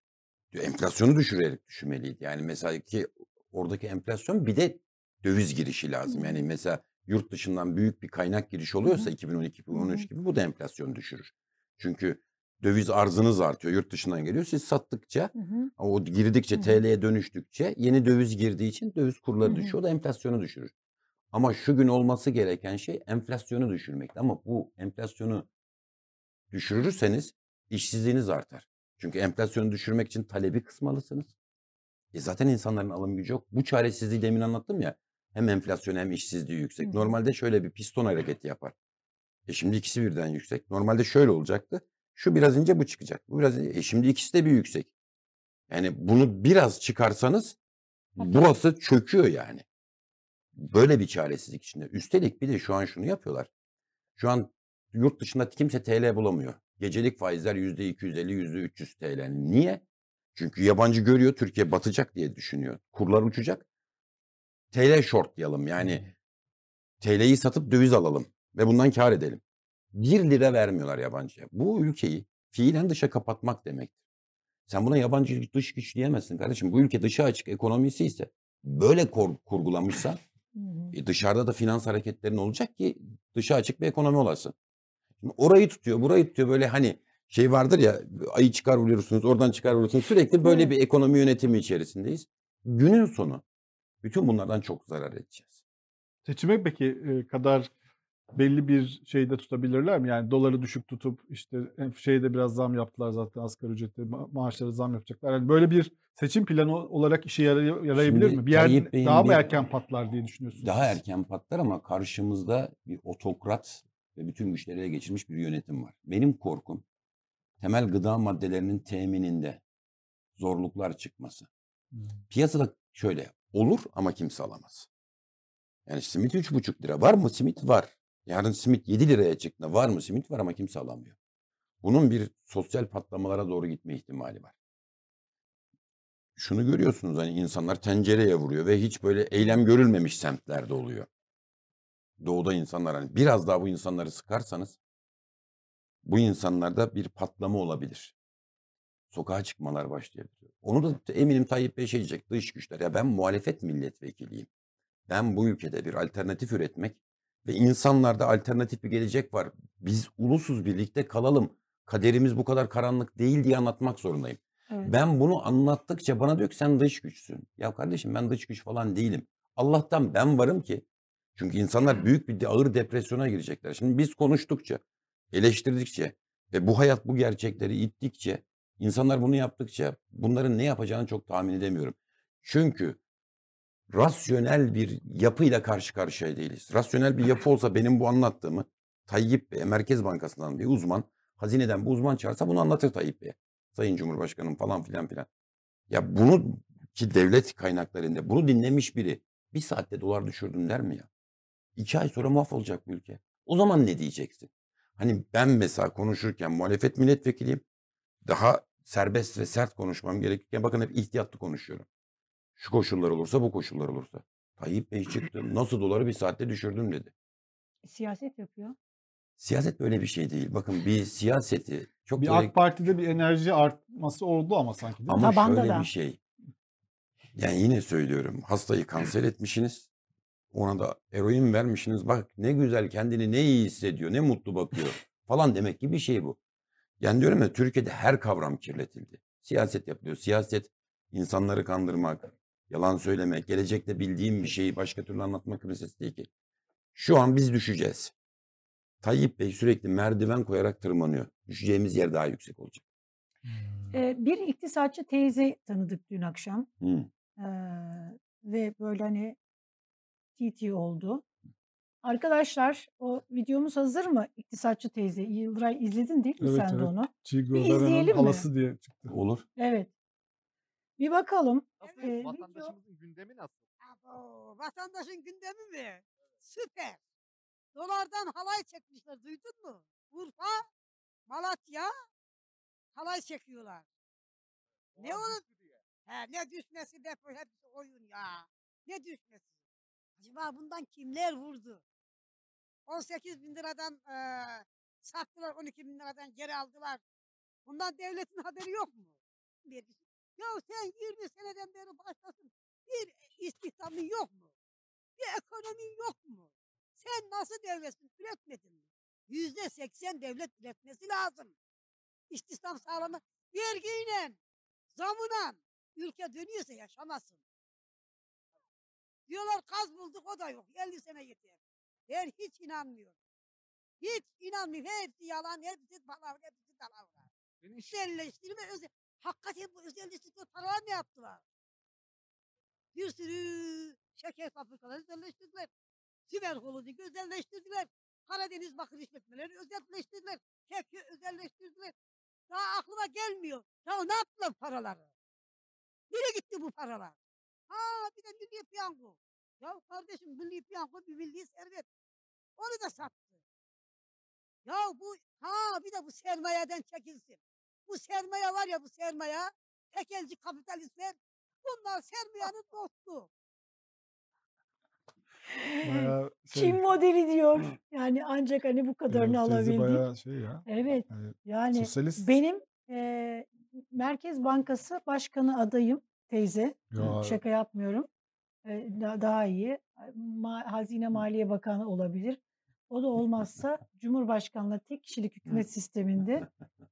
Enflasyonu düşürerek düşürmeliydi. Yani mesela ki oradaki enflasyon bir de döviz girişi lazım. Yani mesela yurt dışından büyük bir kaynak girişi oluyorsa hı. 2012-2013 Hı hı. gibi bu da enflasyonu düşürür. Çünkü döviz arzınız artıyor. Yurt dışından geliyor. Siz sattıkça Hı hı. o girdikçe Hı hı. TL'ye dönüştükçe yeni döviz girdiği için döviz kurları Hı hı. düşüyor. O da enflasyonu düşürür. Ama şu gün olması gereken şey enflasyonu düşürmekti. Ama bu enflasyonu düşürürseniz işsizliğiniz artar. Çünkü enflasyonu düşürmek için talebi kısmalısınız. E zaten insanların alım gücü yok. Bu çaresizliği demin anlattım ya. Hem enflasyon hem işsizliği yüksek. Hı hı. Normalde şöyle bir piston hareketi yapar. E şimdi ikisi birden yüksek. Normalde şöyle olacaktı. Şu biraz ince bu çıkacak. Bu biraz ince. E şimdi ikisi de bir yüksek. Yani bunu biraz çıkarsanız burası çöküyor yani. Böyle bir çaresizlik içinde. Üstelik bir de şu an şunu yapıyorlar. Şu an yurt dışında kimse TL bulamıyor. Gecelik faizler %250, %300 TL. Niye? Çünkü yabancı görüyor Türkiye batacak diye düşünüyor. Kurlar uçacak. TL short diyelim yani TL'yi satıp döviz alalım ve bundan kar edelim. 1 lira vermiyorlar yabancıya. Bu ülkeyi fiilen dışa kapatmak demektir. Sen buna yabancı dış güç diyemezsin kardeşim. Bu ülke dışa açık ekonomisi ise böyle hı. E dışarıda da finans hareketlerin olacak ki dışa açık bir ekonomi olasın. Şimdi orayı tutuyor, burayı tutuyor böyle hani şey vardır ya ayı çıkar vuruyorsunuz, oradan çıkar vuruyorsunuz. Sürekli böyle Evet. bir ekonomi yönetimi içerisindeyiz. Günün sonu bütün bunlardan çok zarar edeceğiz. Seçime peki kadar belli bir şeyde tutabilirler mi? Yani doları düşük tutup işte en- şeyde biraz zam yaptılar zaten asgari ücrette ma- maaşları zam yapacaklar. Yani böyle bir seçim planı olarak işe yaray- yarayabilir Şimdi mi? Bir yer Bey'in daha mı bir- erken patlar diye düşünüyorsunuz? Daha erken patlar ama karşımızda bir otokrat ve bütün güçleri ele geçirmiş bir yönetim var. Benim korkum temel gıda maddelerinin temininde zorluklar çıkması. Hmm. Piyasada şöyle olur ama kimse alamaz. Yani simit üç buçuk lira. Var mı simit? Var. Yarın simit 7 liraya çıktığında var mı simit? Var ama kimse alamıyor. Bunun bir sosyal patlamalara doğru gitme ihtimali var. Şunu görüyorsunuz hani insanlar tencereye vuruyor ve hiç böyle eylem görülmemiş semtlerde oluyor. Doğuda insanlar hani biraz daha bu insanları sıkarsanız bu insanlarda bir patlama olabilir. Sokağa çıkmalar başlayabilir. Onu da eminim Tayyip Bey şey diyecek dış güçler. Ya ben muhalefet milletvekiliyim. Ben bu ülkede bir alternatif üretmek ve insanlarda alternatif bir gelecek var. Biz ulusuz birlikte kalalım. Kaderimiz bu kadar karanlık değil diye anlatmak zorundayım. Evet. Ben bunu anlattıkça bana diyor ki sen dış güçsün. Ya kardeşim ben dış güç falan değilim. Allah'tan ben varım ki. Çünkü insanlar büyük bir ağır depresyona girecekler. Şimdi biz konuştukça, eleştirdikçe ve bu hayat bu gerçekleri ittikçe, insanlar bunu yaptıkça bunların ne yapacağını çok tahmin edemiyorum. Çünkü rasyonel bir yapıyla karşı karşıya değiliz. Rasyonel bir yapı olsa benim bu anlattığımı Tayyip Bey, Merkez Bankası'ndan bir uzman, hazineden bir uzman çağırsa bunu anlatır Tayyip Bey'e. Sayın Cumhurbaşkanım falan filan filan. Ya bunu ki devlet kaynaklarında bunu dinlemiş biri bir saatte dolar düşürdüm der mi ya? İki ay sonra mahvolacak bu ülke. O zaman ne diyeceksin? Hani ben mesela konuşurken muhalefet milletvekiliyim. Daha serbest ve sert konuşmam gerekirken bakın hep ihtiyatlı konuşuyorum. Şu koşullar olursa bu koşullar olursa. Tayyip Bey çıktı. Nasıl doları bir saatte düşürdüm dedi. Siyaset yapıyor. Siyaset böyle bir şey değil. Bakın bir siyaseti çok Bir böyle AK Parti'de bir enerji artması oldu ama sanki değil mi? Ama Tabanda şöyle da. bir şey. Yani yine söylüyorum. Hastayı kanser etmişsiniz. Ona da eroin vermişsiniz. Bak ne güzel kendini ne iyi hissediyor. Ne mutlu bakıyor. Falan demek gibi bir şey bu. Yani diyorum ya Türkiye'de her kavram kirletildi. Siyaset yapılıyor. Siyaset insanları kandırmak, yalan söylemek, gelecekte bildiğim bir şeyi başka türlü anlatmak meselesi değil ki. Şu an biz düşeceğiz. Tayyip Bey sürekli merdiven koyarak tırmanıyor. Düşeceğimiz yer daha yüksek olacak. Ee, bir iktisatçı teyze tanıdık dün akşam. Hı. Ee, ve böyle hani TT oldu. Arkadaşlar o videomuz hazır mı? İktisatçı teyze. Yıldıray izledin değil mi Evet, sen de evet. onu? Çiğ Bir izleyelim mi? halası diye çıktı. Olur. Evet. Bir bakalım. Nasıl? Ee, Vatandaşımızın gündemi nasıl? Abo, vatandaşın gündemi mi? Süper. Dolardan halay çekmişler duydun mu? Urfa, Malatya halay çekiyorlar. Ne olur? He, ne düşmesi be hepsi oyun ya. Ne düşmesi? Acaba bundan kimler vurdu? 18 bin liradan eee, sattılar 12 bin liradan geri aldılar. Bundan devletin haberi yok mu? Bir, ya sen 20 seneden beri başlasın. Bir istihdamın yok mu? Bir ekonomin yok mu? Sen nasıl devletsin? Üretmedin mi? Yüzde seksen devlet üretmesi lazım. İstihdam sağlama vergiyle, zamına ülke dönüyorsa yaşamazsın. Diyorlar kaz bulduk o da yok. 50 sene yeter. Ben hiç inanmıyorum. Hiç inanmıyorum. Hepsi yalan, hepsi palavra, hepsi palavra. İş- Özelleştirme, özel... Hakikaten bu özelleştirme paralar ne yaptılar? Bir sürü şeker fabrikaları özelleştirdiler. Siber Holding'i özelleştirdiler. Karadeniz Bakır İşletmeleri özelleştirdiler. Kek'i özelleştirdiler. Daha aklıma gelmiyor. Ya ne yaptılar paraları? Nereye gitti bu paralar? Ha bir de milli piyango. Ya kardeşim milli piyango bir milli servet. Onu da sattı. Ya bu ha bir de bu sermayeden çekilsin. Bu sermaye var ya bu sermaye. Tekelci kapitalistler. Bunlar sermayenin dostu. Bayağı şey, Çin modeli diyor. Yani ancak hani bu kadarını evet, alabildik. bayağı şey ya. Evet. Yani Yani sosyalist. benim eee, Merkez Bankası Başkanı adayım teyze. Ya, Şaka yapmıyorum. Da daha iyi. Ma Hazine Maliye Bakanı olabilir. O da olmazsa Cumhurbaşkanlığı tek kişilik hükümet sisteminde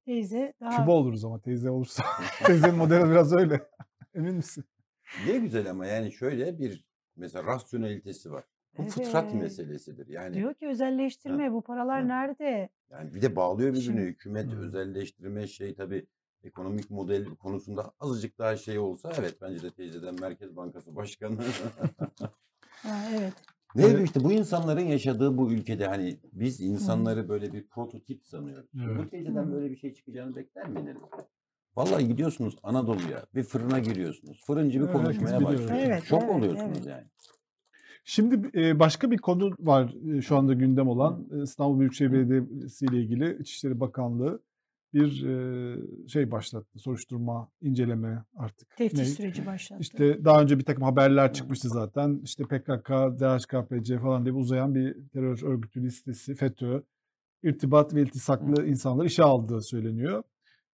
teyze daha Küba oluruz ama teyze olursa. Teyzenin modeli biraz öyle. Emin misin? Ne güzel ama yani şöyle bir mesela rasyonelitesi var. Bu fıtrat Evet. meselesidir. Yani diyor ki özelleştirme bu paralar Hı. nerede? yani bir de bağlıyor birbirini. Şimdi- Hükümet Hı. özelleştirme şey tabii ekonomik model konusunda azıcık daha şey olsa evet bence de teyzeden Merkez Bankası Başkanı. Ha, evet. Ne Evet. işte bu insanların yaşadığı bu ülkede hani biz insanları böyle bir prototip sanıyoruz. Bu Evet. teyzeden Hı. böyle bir şey çıkacağını bekler miydiniz? Vallahi gidiyorsunuz Anadolu'ya bir fırına giriyorsunuz. Fırıncı bir Evet, konuşmaya başlıyor. Evet, Şok evet, oluyorsunuz evet. yani. Şimdi e, başka bir konu var e, şu anda gündem olan E, İstanbul Büyükşehir Belediyesi ile ilgili İçişleri Bakanlığı bir e, şey başlattı. Soruşturma, inceleme artık. Teftiş Ne? süreci başlattı. İşte daha önce bir takım haberler çıkmıştı zaten. İşte PKK, DHKPC falan diye uzayan bir terör örgütü listesi, FETÖ, irtibat ve iltisaklı insanları işe aldığı söyleniyor.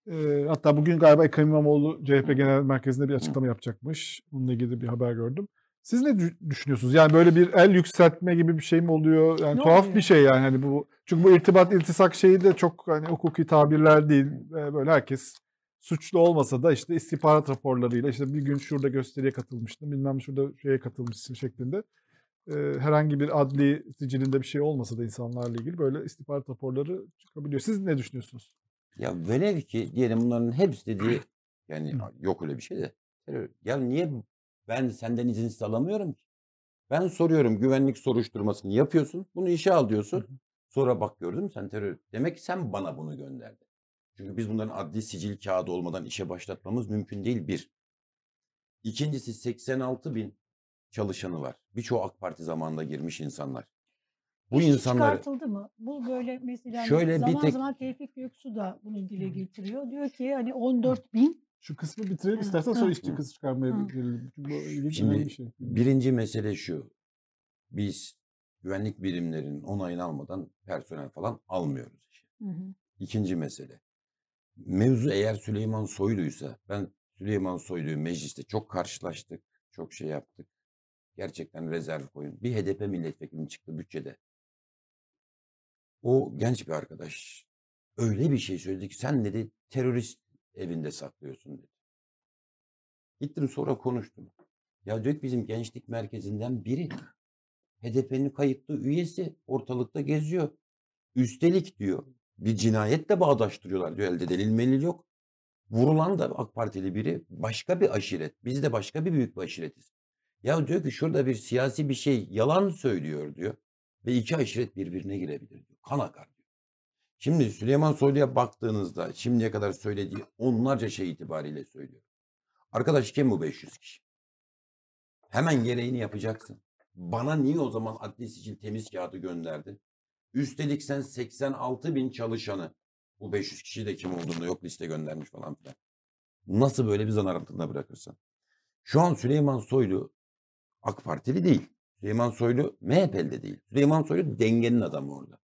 E, hatta bugün galiba Ekrem İmamoğlu CHP Genel Merkezi'nde bir açıklama yapacakmış. Bununla ilgili bir haber gördüm. Siz ne dü- düşünüyorsunuz? Yani böyle bir el yükseltme gibi bir şey mi oluyor? Yani Ne tuhaf oluyor? bir şey yani hani bu. Çünkü bu irtibat iltisak şeyi de çok hani hukuki tabirler değil. Böyle herkes suçlu olmasa da işte istihbarat raporlarıyla işte bir gün şurada gösteriye katılmıştım, bilmem şurada şeye katılmışsın şeklinde. Herhangi bir adli sicilinde bir şey olmasa da insanlarla ilgili böyle istihbarat raporları çıkabiliyor. Siz ne düşünüyorsunuz? Ya velev ki diyelim bunların hepsi dediği yani yok öyle bir şey de. Ya niye ben senden izinsiz alamıyorum ki? Ben soruyorum güvenlik soruşturmasını yapıyorsun. Bunu işe al diyorsun. Sonra bak gördün mü sen terör. Demek ki sen bana bunu gönderdin. Çünkü biz bunların adli sicil kağıdı olmadan işe başlatmamız mümkün değil bir. İkincisi 86 bin çalışanı var. Birçoğu AK Parti zamanında girmiş insanlar. Bu İş insanları çıkartıldı mı? Bu böyle mesela hani Şöyle bir zaman tek- zaman Tevfik Göksu da bunu dile getiriyor. Diyor ki hani 14 bin Şu kısmı bitirelim istersen sonra işçi kısmı çıkarmaya bu ilginç Şimdi bir şey. birinci mesele şu. Biz güvenlik birimlerinin onayını almadan personel falan almıyoruz işe. Hı hı. İkinci mesele. Mevzu eğer Süleyman Soylu'ysa ben Süleyman Soylu'yu mecliste çok karşılaştık. Çok şey yaptık. Gerçekten rezerv koyun. Bir HDP milletvekili çıktı bütçede. O genç bir arkadaş öyle bir şey söyledi ki sen dedi terörist evinde saklıyorsun dedi. Gittim sonra konuştum. Ya ki bizim gençlik merkezinden biri. HDP'nin kayıtlı üyesi ortalıkta geziyor. Üstelik diyor bir cinayetle bağdaştırıyorlar diyor elde delil melil yok. Vurulan da AK Partili biri başka bir aşiret. Biz de başka bir büyük bir aşiretiz. Ya diyor ki şurada bir siyasi bir şey yalan söylüyor diyor. Ve iki aşiret birbirine girebilir diyor. Kan akar. Şimdi Süleyman Soylu'ya baktığınızda şimdiye kadar söylediği onlarca şey itibariyle söylüyor. Arkadaş kim bu 500 kişi? Hemen gereğini yapacaksın. Bana niye o zaman adli sicil temiz kağıdı gönderdin? Üstelik sen 86 bin çalışanı bu 500 kişi de kim olduğunu yok liste göndermiş falan filan. Nasıl böyle bir zan altında bırakırsan? Şu an Süleyman Soylu AK Partili değil. Süleyman Soylu MHP'li de değil. Süleyman Soylu dengenin adamı orada.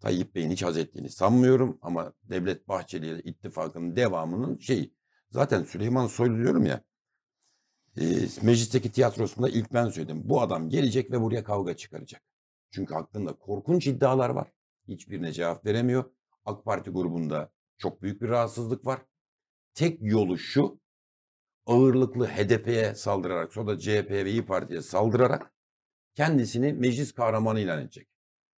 Tayyip Bey'in hiç haz ettiğini sanmıyorum ama Devlet Bahçeli ile ittifakının devamının şeyi. Zaten Süleyman Soylu diyorum ya e, meclisteki tiyatrosunda ilk ben söyledim. Bu adam gelecek ve buraya kavga çıkaracak. Çünkü hakkında korkunç iddialar var. Hiçbirine cevap veremiyor. AK Parti grubunda çok büyük bir rahatsızlık var. Tek yolu şu ağırlıklı HDP'ye saldırarak sonra CHP ve İyi Parti'ye saldırarak kendisini meclis kahramanı ilan edecek.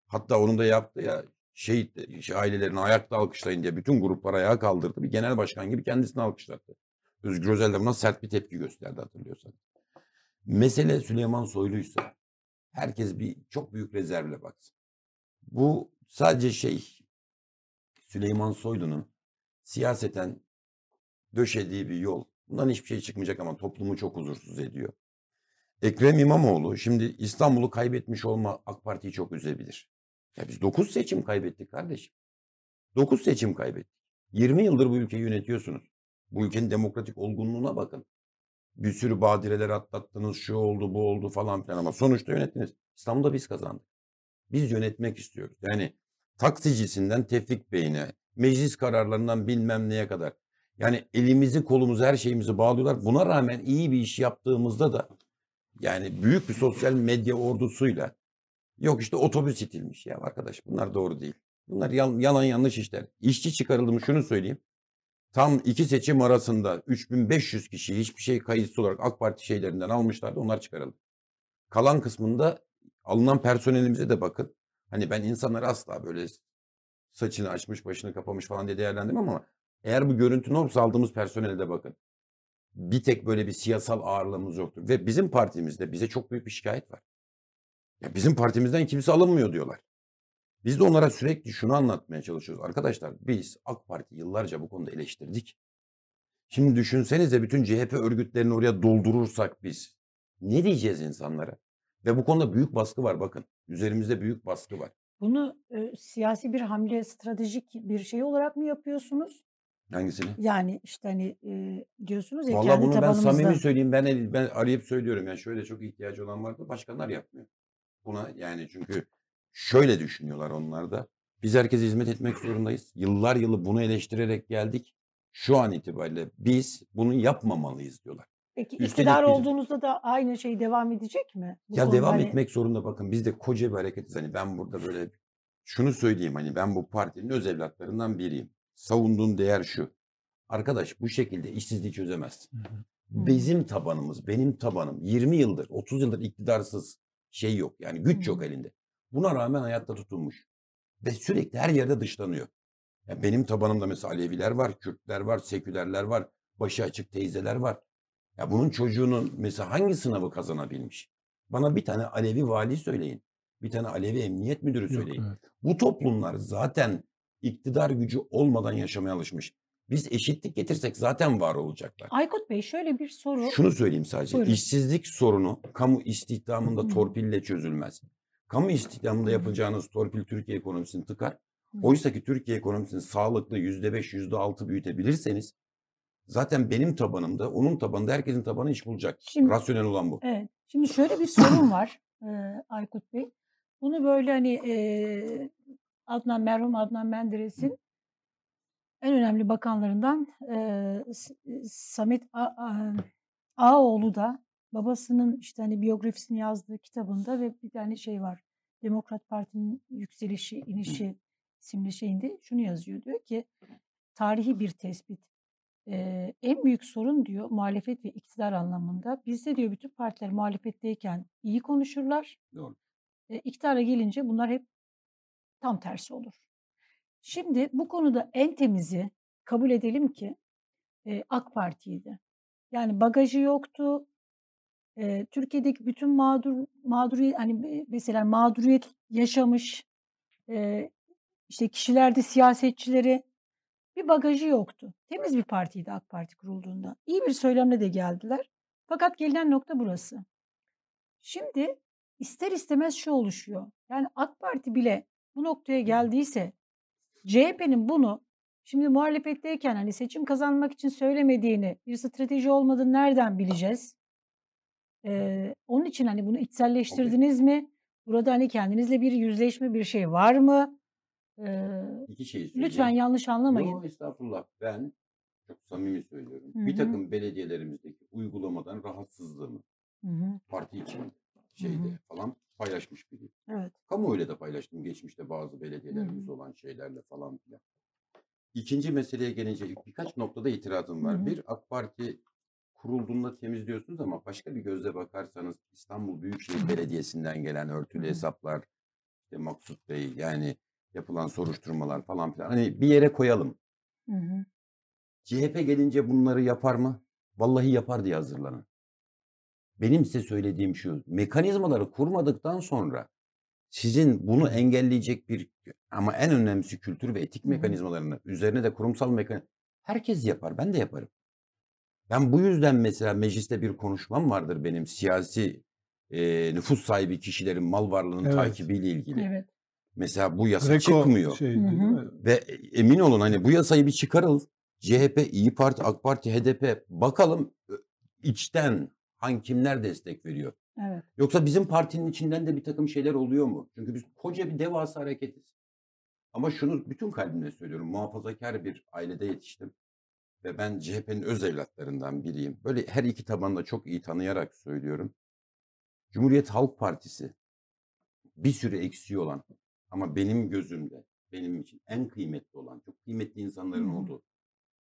Hatta onun da yaptı ya şehit şey, ailelerini ayakta alkışlayın diye bütün gruplar ayağa kaldırdı. Bir genel başkan gibi kendisini alkışlattı. Özgür Özel de buna sert bir tepki gösterdi hatırlıyorsan. Mesele Süleyman Soylu'ysa herkes bir çok büyük rezervle baksın. Bu sadece şey Süleyman Soylu'nun siyaseten döşediği bir yol. Bundan hiçbir şey çıkmayacak ama toplumu çok huzursuz ediyor. Ekrem İmamoğlu şimdi İstanbul'u kaybetmiş olma AK Parti'yi çok üzebilir. Ya biz 9 seçim kaybettik kardeşim. 9 seçim kaybettik. 20 yıldır bu ülkeyi yönetiyorsunuz. Bu ülkenin demokratik olgunluğuna bakın. Bir sürü badireler atlattınız, şu oldu, bu oldu falan filan ama sonuçta yönettiniz. İstanbul'da biz kazandık. Biz yönetmek istiyoruz. Yani taksicisinden Tevfik Bey'ine, meclis kararlarından bilmem neye kadar. Yani elimizi kolumuzu her şeyimizi bağlıyorlar. Buna rağmen iyi bir iş yaptığımızda da yani büyük bir sosyal medya ordusuyla yok işte otobüs itilmiş ya arkadaş bunlar doğru değil. Bunlar yalan yanlış işler. İşçi çıkarıldı mı şunu söyleyeyim. Tam iki seçim arasında 3500 kişi hiçbir şey kayıtsız olarak AK Parti şeylerinden almışlardı. Onlar çıkarıldı. Kalan kısmında alınan personelimize de bakın. Hani ben insanları asla böyle saçını açmış başını kapamış falan diye değerlendirmem ama eğer bu görüntü normsa aldığımız personele de bakın. Bir tek böyle bir siyasal ağırlığımız yoktur. Ve bizim partimizde bize çok büyük bir şikayet var. Ya bizim partimizden kimse alınmıyor diyorlar. Biz de onlara sürekli şunu anlatmaya çalışıyoruz. Arkadaşlar biz AK Parti yıllarca bu konuda eleştirdik. Şimdi düşünsenize bütün CHP örgütlerini oraya doldurursak biz ne diyeceğiz insanlara? Ve bu konuda büyük baskı var bakın. Üzerimizde büyük baskı var. Bunu e, siyasi bir hamle, stratejik bir şey olarak mı yapıyorsunuz? Hangisini? Yani işte hani e, diyorsunuz ya Vallahi kendi bunu ben tabanımızda. samimi söyleyeyim. Ben ben arayıp söylüyorum. Yani şöyle çok ihtiyacı olan vardı. Başkanlar yapmıyor. Buna yani çünkü şöyle düşünüyorlar onlar da. Biz herkese hizmet etmek zorundayız. Yıllar yılı bunu eleştirerek geldik. Şu an itibariyle biz bunu yapmamalıyız diyorlar. Peki Üstelik iktidar bizim- olduğunuzda da aynı şey devam edecek mi? Bu Ya devam hani- etmek zorunda bakın. Biz de koca bir hareketiz. Hani ben burada böyle şunu söyleyeyim hani ben bu partinin öz evlatlarından biriyim. Savunduğum değer şu. Arkadaş bu şekilde işsizliği çözemezsin. Bizim tabanımız, benim tabanım 20 yıldır, 30 yıldır iktidarsız şey yok. Yani güç yok elinde. Buna rağmen hayatta tutunmuş. Ve sürekli her yerde dışlanıyor. Ya benim tabanımda mesela Aleviler var, Kürtler var, sekülerler var, başı açık teyzeler var. Ya bunun çocuğunun mesela hangi sınavı kazanabilmiş? Bana bir tane Alevi vali söyleyin. Bir tane Alevi emniyet müdürü Yok, söyleyin. evet. Bu toplumlar zaten iktidar gücü olmadan yaşamaya alışmış. Biz eşitlik getirsek zaten var olacaklar. Aykut Bey şöyle bir soru. Şunu söyleyeyim sadece. Buyurun. İşsizlik sorunu kamu istihdamında Hı. torpille çözülmez. Kamu istihdamında yapacağınız torpil Türkiye ekonomisini tıkar. Oysa ki Türkiye ekonomisini sağlıklı %5, %6 büyütebilirseniz zaten benim tabanımda, onun tabanında herkesin tabanı iş bulacak. Şimdi- Rasyonel olan bu. Evet. Şimdi şöyle bir sorun var e, Aykut Bey. Bunu böyle hani e, Adnan merhum Adnan Menderes'in en önemli bakanlarından e, Samet A- A- Ağoğlu da babasının işte hani biyografisini yazdığı kitabında ve bir tane şey var. Demokrat Parti'nin yükselişi, inişi isimli şeyinde şunu yazıyor. Diyor ki tarihi bir tespit. Eee, en büyük sorun diyor muhalefet ve iktidar anlamında. Bizde diyor bütün partiler muhalefetteyken iyi konuşurlar. Doğru. E, iktidara gelince bunlar hep tam tersi olur. Şimdi bu konuda en temizi kabul edelim ki e, AK Parti'ydi. Yani bagajı yoktu. E, Türkiye'deki bütün mağdur mağduriyet hani mesela mağduriyet yaşamış e, işte kişilerde siyasetçileri bir bagajı yoktu. Temiz bir partiydi AK Parti kurulduğunda. İyi bir söylemle de geldiler. Fakat gelinen nokta burası. Şimdi ister istemez şu oluşuyor. Yani AK Parti bile bu noktaya geldiyse CHP'nin bunu şimdi muhalefetteyken hani seçim kazanmak için söylemediğini, bir strateji olmadığını nereden bileceğiz? Ee, onun için hani bunu içselleştirdiniz mi? Burada hani kendinizle bir yüzleşme bir şey var mı? Ee, İki söyleyeyim. lütfen yanlış anlamayın. Yo, estağfurullah. Ben çok samimi söylüyorum. Hı Bir takım belediyelerimizdeki uygulamadan rahatsızlığımı Hı hı, parti için şeyde hı. falan paylaşmış biriyim. Evet. Kamuoyuyla da paylaştım geçmişte bazı belediyelerimizde olan şeylerle falan filan. İkinci meseleye gelince birkaç noktada itirazım var. Hı hı. Bir AK Parti kurulduğunda temizliyorsunuz ama başka bir gözle bakarsanız İstanbul Büyükşehir Belediyesi'nden gelen örtülü Hı hı. hesaplar, işte Maksut Bey yani yapılan soruşturmalar falan filan. Hani bir yere koyalım. Hı hı. CHP gelince bunları yapar mı? Vallahi yapar diye hazırlanın. Benim size söylediğim şu. Mekanizmaları kurmadıktan sonra sizin bunu engelleyecek bir ama en önemlisi kültür ve etik mekanizmalarını üzerine de kurumsal mekan herkes yapar. Ben de yaparım. Ben bu yüzden mesela mecliste bir konuşmam vardır benim siyasi e, nüfus sahibi kişilerin mal varlığının Evet. takibiyle ilgili. Evet. Mesela bu yasa Greco çıkmıyor. şeydi mi? Ve emin olun hani bu yasayı bir çıkarıl. CHP, İyi Parti, AK Parti, HDP bakalım içten hangi kimler destek veriyor. Evet. Yoksa bizim partinin içinden de bir takım şeyler oluyor mu? Çünkü biz koca bir devasa hareketiz. Ama şunu bütün kalbimle söylüyorum. Muhafazakar bir ailede yetiştim. Ve ben CHP'nin öz evlatlarından biriyim. Böyle her iki tabanda çok iyi tanıyarak söylüyorum. Cumhuriyet Halk Partisi bir sürü eksiği olan ama benim gözümde benim için en kıymetli olan, çok kıymetli insanların olduğu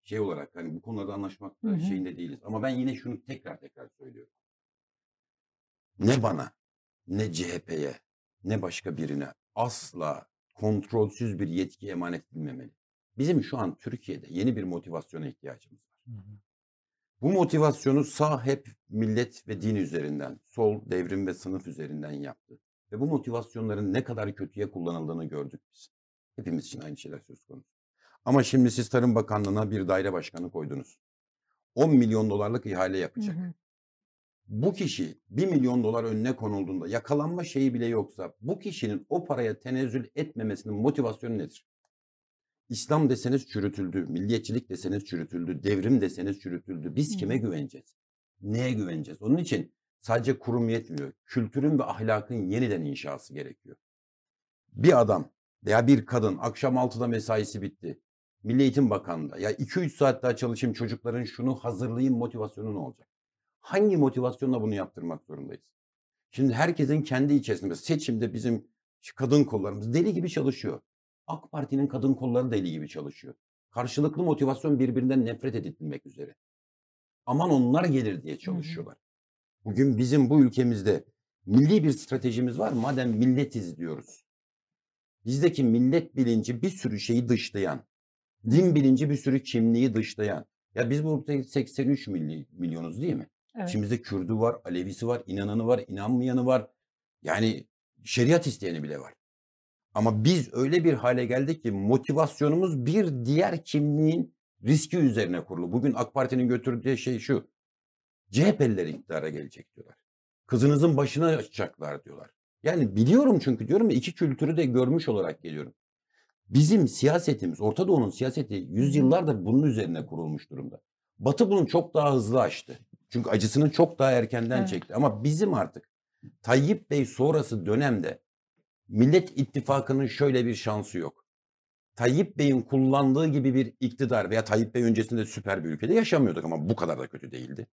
şey olarak hani bu konularda anlaşmakta Hı hı. şeyinde değiliz. Ama ben yine şunu tekrar tekrar söylüyorum. Ne bana, ne CHP'ye, ne başka birine asla kontrolsüz bir yetki emanet edilmemeli. Bizim şu an Türkiye'de yeni bir motivasyona ihtiyacımız var. Hı hı. Bu motivasyonu sağ hep millet ve din üzerinden, sol devrim ve sınıf üzerinden yaptı. Ve bu motivasyonların ne kadar kötüye kullanıldığını gördük biz. Hepimiz için aynı şeyler söz konusu. Ama şimdi siz Tarım Bakanlığı'na bir daire başkanı koydunuz. 10 milyon dolarlık ihale Hı yapacak. hı. Bu kişi 1 milyon dolar önüne konulduğunda yakalanma şeyi bile yoksa bu kişinin o paraya tenezzül etmemesinin motivasyonu nedir? İslam deseniz çürütüldü, milliyetçilik deseniz çürütüldü, devrim deseniz çürütüldü. Biz Hı kime hı. güveneceğiz? Neye güveneceğiz? Onun için sadece kurum yetmiyor. Kültürün ve ahlakın yeniden inşası gerekiyor. Bir adam veya bir kadın akşam 6'da mesaisi bitti. Milli Eğitim Bakanlığı'nda ya 2-3 saat daha çalışayım çocukların şunu hazırlayayım motivasyonu ne olacak? Hangi motivasyonla bunu yaptırmak zorundayız? Şimdi herkesin kendi içerisinde seçimde bizim kadın kollarımız deli gibi çalışıyor. AK Parti'nin kadın kolları deli gibi çalışıyor. Karşılıklı motivasyon birbirinden nefret edilmek üzere. Aman onlar gelir diye çalışıyorlar. Bugün bizim bu ülkemizde milli bir stratejimiz var. Madem milletiz diyoruz. Bizdeki millet bilinci bir sürü şeyi dışlayan, din bilinci bir sürü kimliği dışlayan. Ya biz burada 83 milli, milyonuz değil mi? Evet. İçimizde Kürdü var, Alevisi var, inananı var, inanmayanı var. Yani şeriat isteyeni bile var. Ama biz öyle bir hale geldik ki motivasyonumuz bir diğer kimliğin riski üzerine kurulu. Bugün AK Parti'nin götürdüğü şey şu. CHP'liler iktidara gelecek diyorlar. Kızınızın başına açacaklar diyorlar. Yani biliyorum çünkü diyorum ya iki kültürü de görmüş olarak geliyorum. Bizim siyasetimiz, Orta Doğu'nun siyaseti yüzyıllardır bunun üzerine kurulmuş durumda. Batı bunu çok daha hızlı aştı. Çünkü acısını çok daha erkenden Evet. çekti. Ama bizim artık Tayyip Bey sonrası dönemde Millet İttifakı'nın şöyle bir şansı yok. Tayyip Bey'in kullandığı gibi bir iktidar veya Tayyip Bey öncesinde süper bir ülkede yaşamıyorduk ama bu kadar da kötü değildi.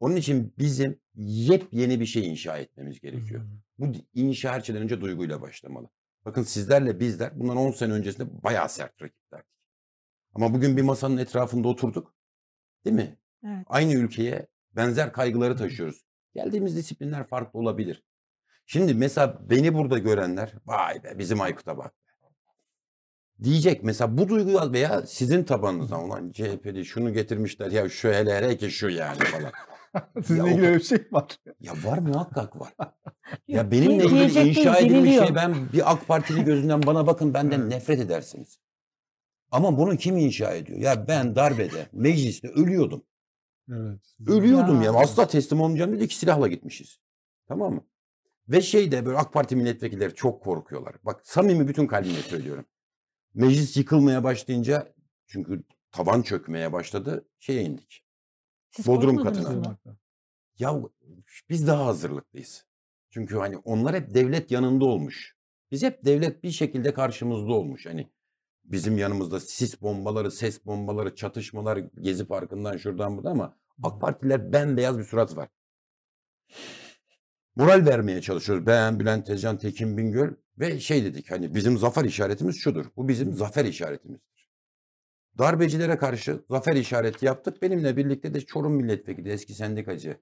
Onun için bizim yepyeni bir şey inşa etmemiz gerekiyor. hı. Bu inşa her şeyden önce duyguyla başlamalı. Bakın sizlerle bizler bundan 10 sene öncesinde bayağı sert rakiplerdik. Ama bugün bir masanın etrafında oturduk. Değil mi? Evet. Aynı ülkeye benzer kaygıları taşıyoruz. Geldiğimiz disiplinler farklı olabilir. Şimdi mesela beni burada görenler vay be bizim Aykut'a bak. Diyecek mesela bu duyguyu veya sizin tabanınızdan olan CHP'li şunu getirmişler ya şu hele hele ki şu yani falan. Sizinle ilgili öyle bir şey var? Ya var muhakkak var. Ya benimle ilgili inşa edilmiş şey ben bir AK Partili gözünden bana bakın benden Evet. nefret edersiniz. Ama bunu kim inşa ediyor? Ya ben darbede, mecliste ölüyordum. Evet. Ölüyordum ya. Ya. Asla teslim olmayacağım dedi ki silahla gitmişiz. Tamam mı? Ve şey de böyle AK Parti milletvekilleri çok korkuyorlar. Bak samimi bütün kalbimle söylüyorum. Meclis yıkılmaya başlayınca çünkü taban çökmeye başladı. Şeye indik. Siz Bodrum katına. mı? Ya biz daha hazırlıklıyız. Çünkü hani onlar hep devlet yanında olmuş. Biz hep devlet bir şekilde karşımızda olmuş. Hani bizim yanımızda sis bombaları, ses bombaları, çatışmalar Gezi Parkı'ndan şuradan buradan ama AK Partiler bembeyaz bir surat var. Moral vermeye çalışıyoruz. Ben, Bülent Tezcan, Tekin Bingöl ve şey dedik hani bizim zafer işaretimiz şudur. Bu bizim zafer işaretimizdir. Darbecilere karşı zafer işareti yaptık. Benimle birlikte de Çorum milletvekili eski sendikacı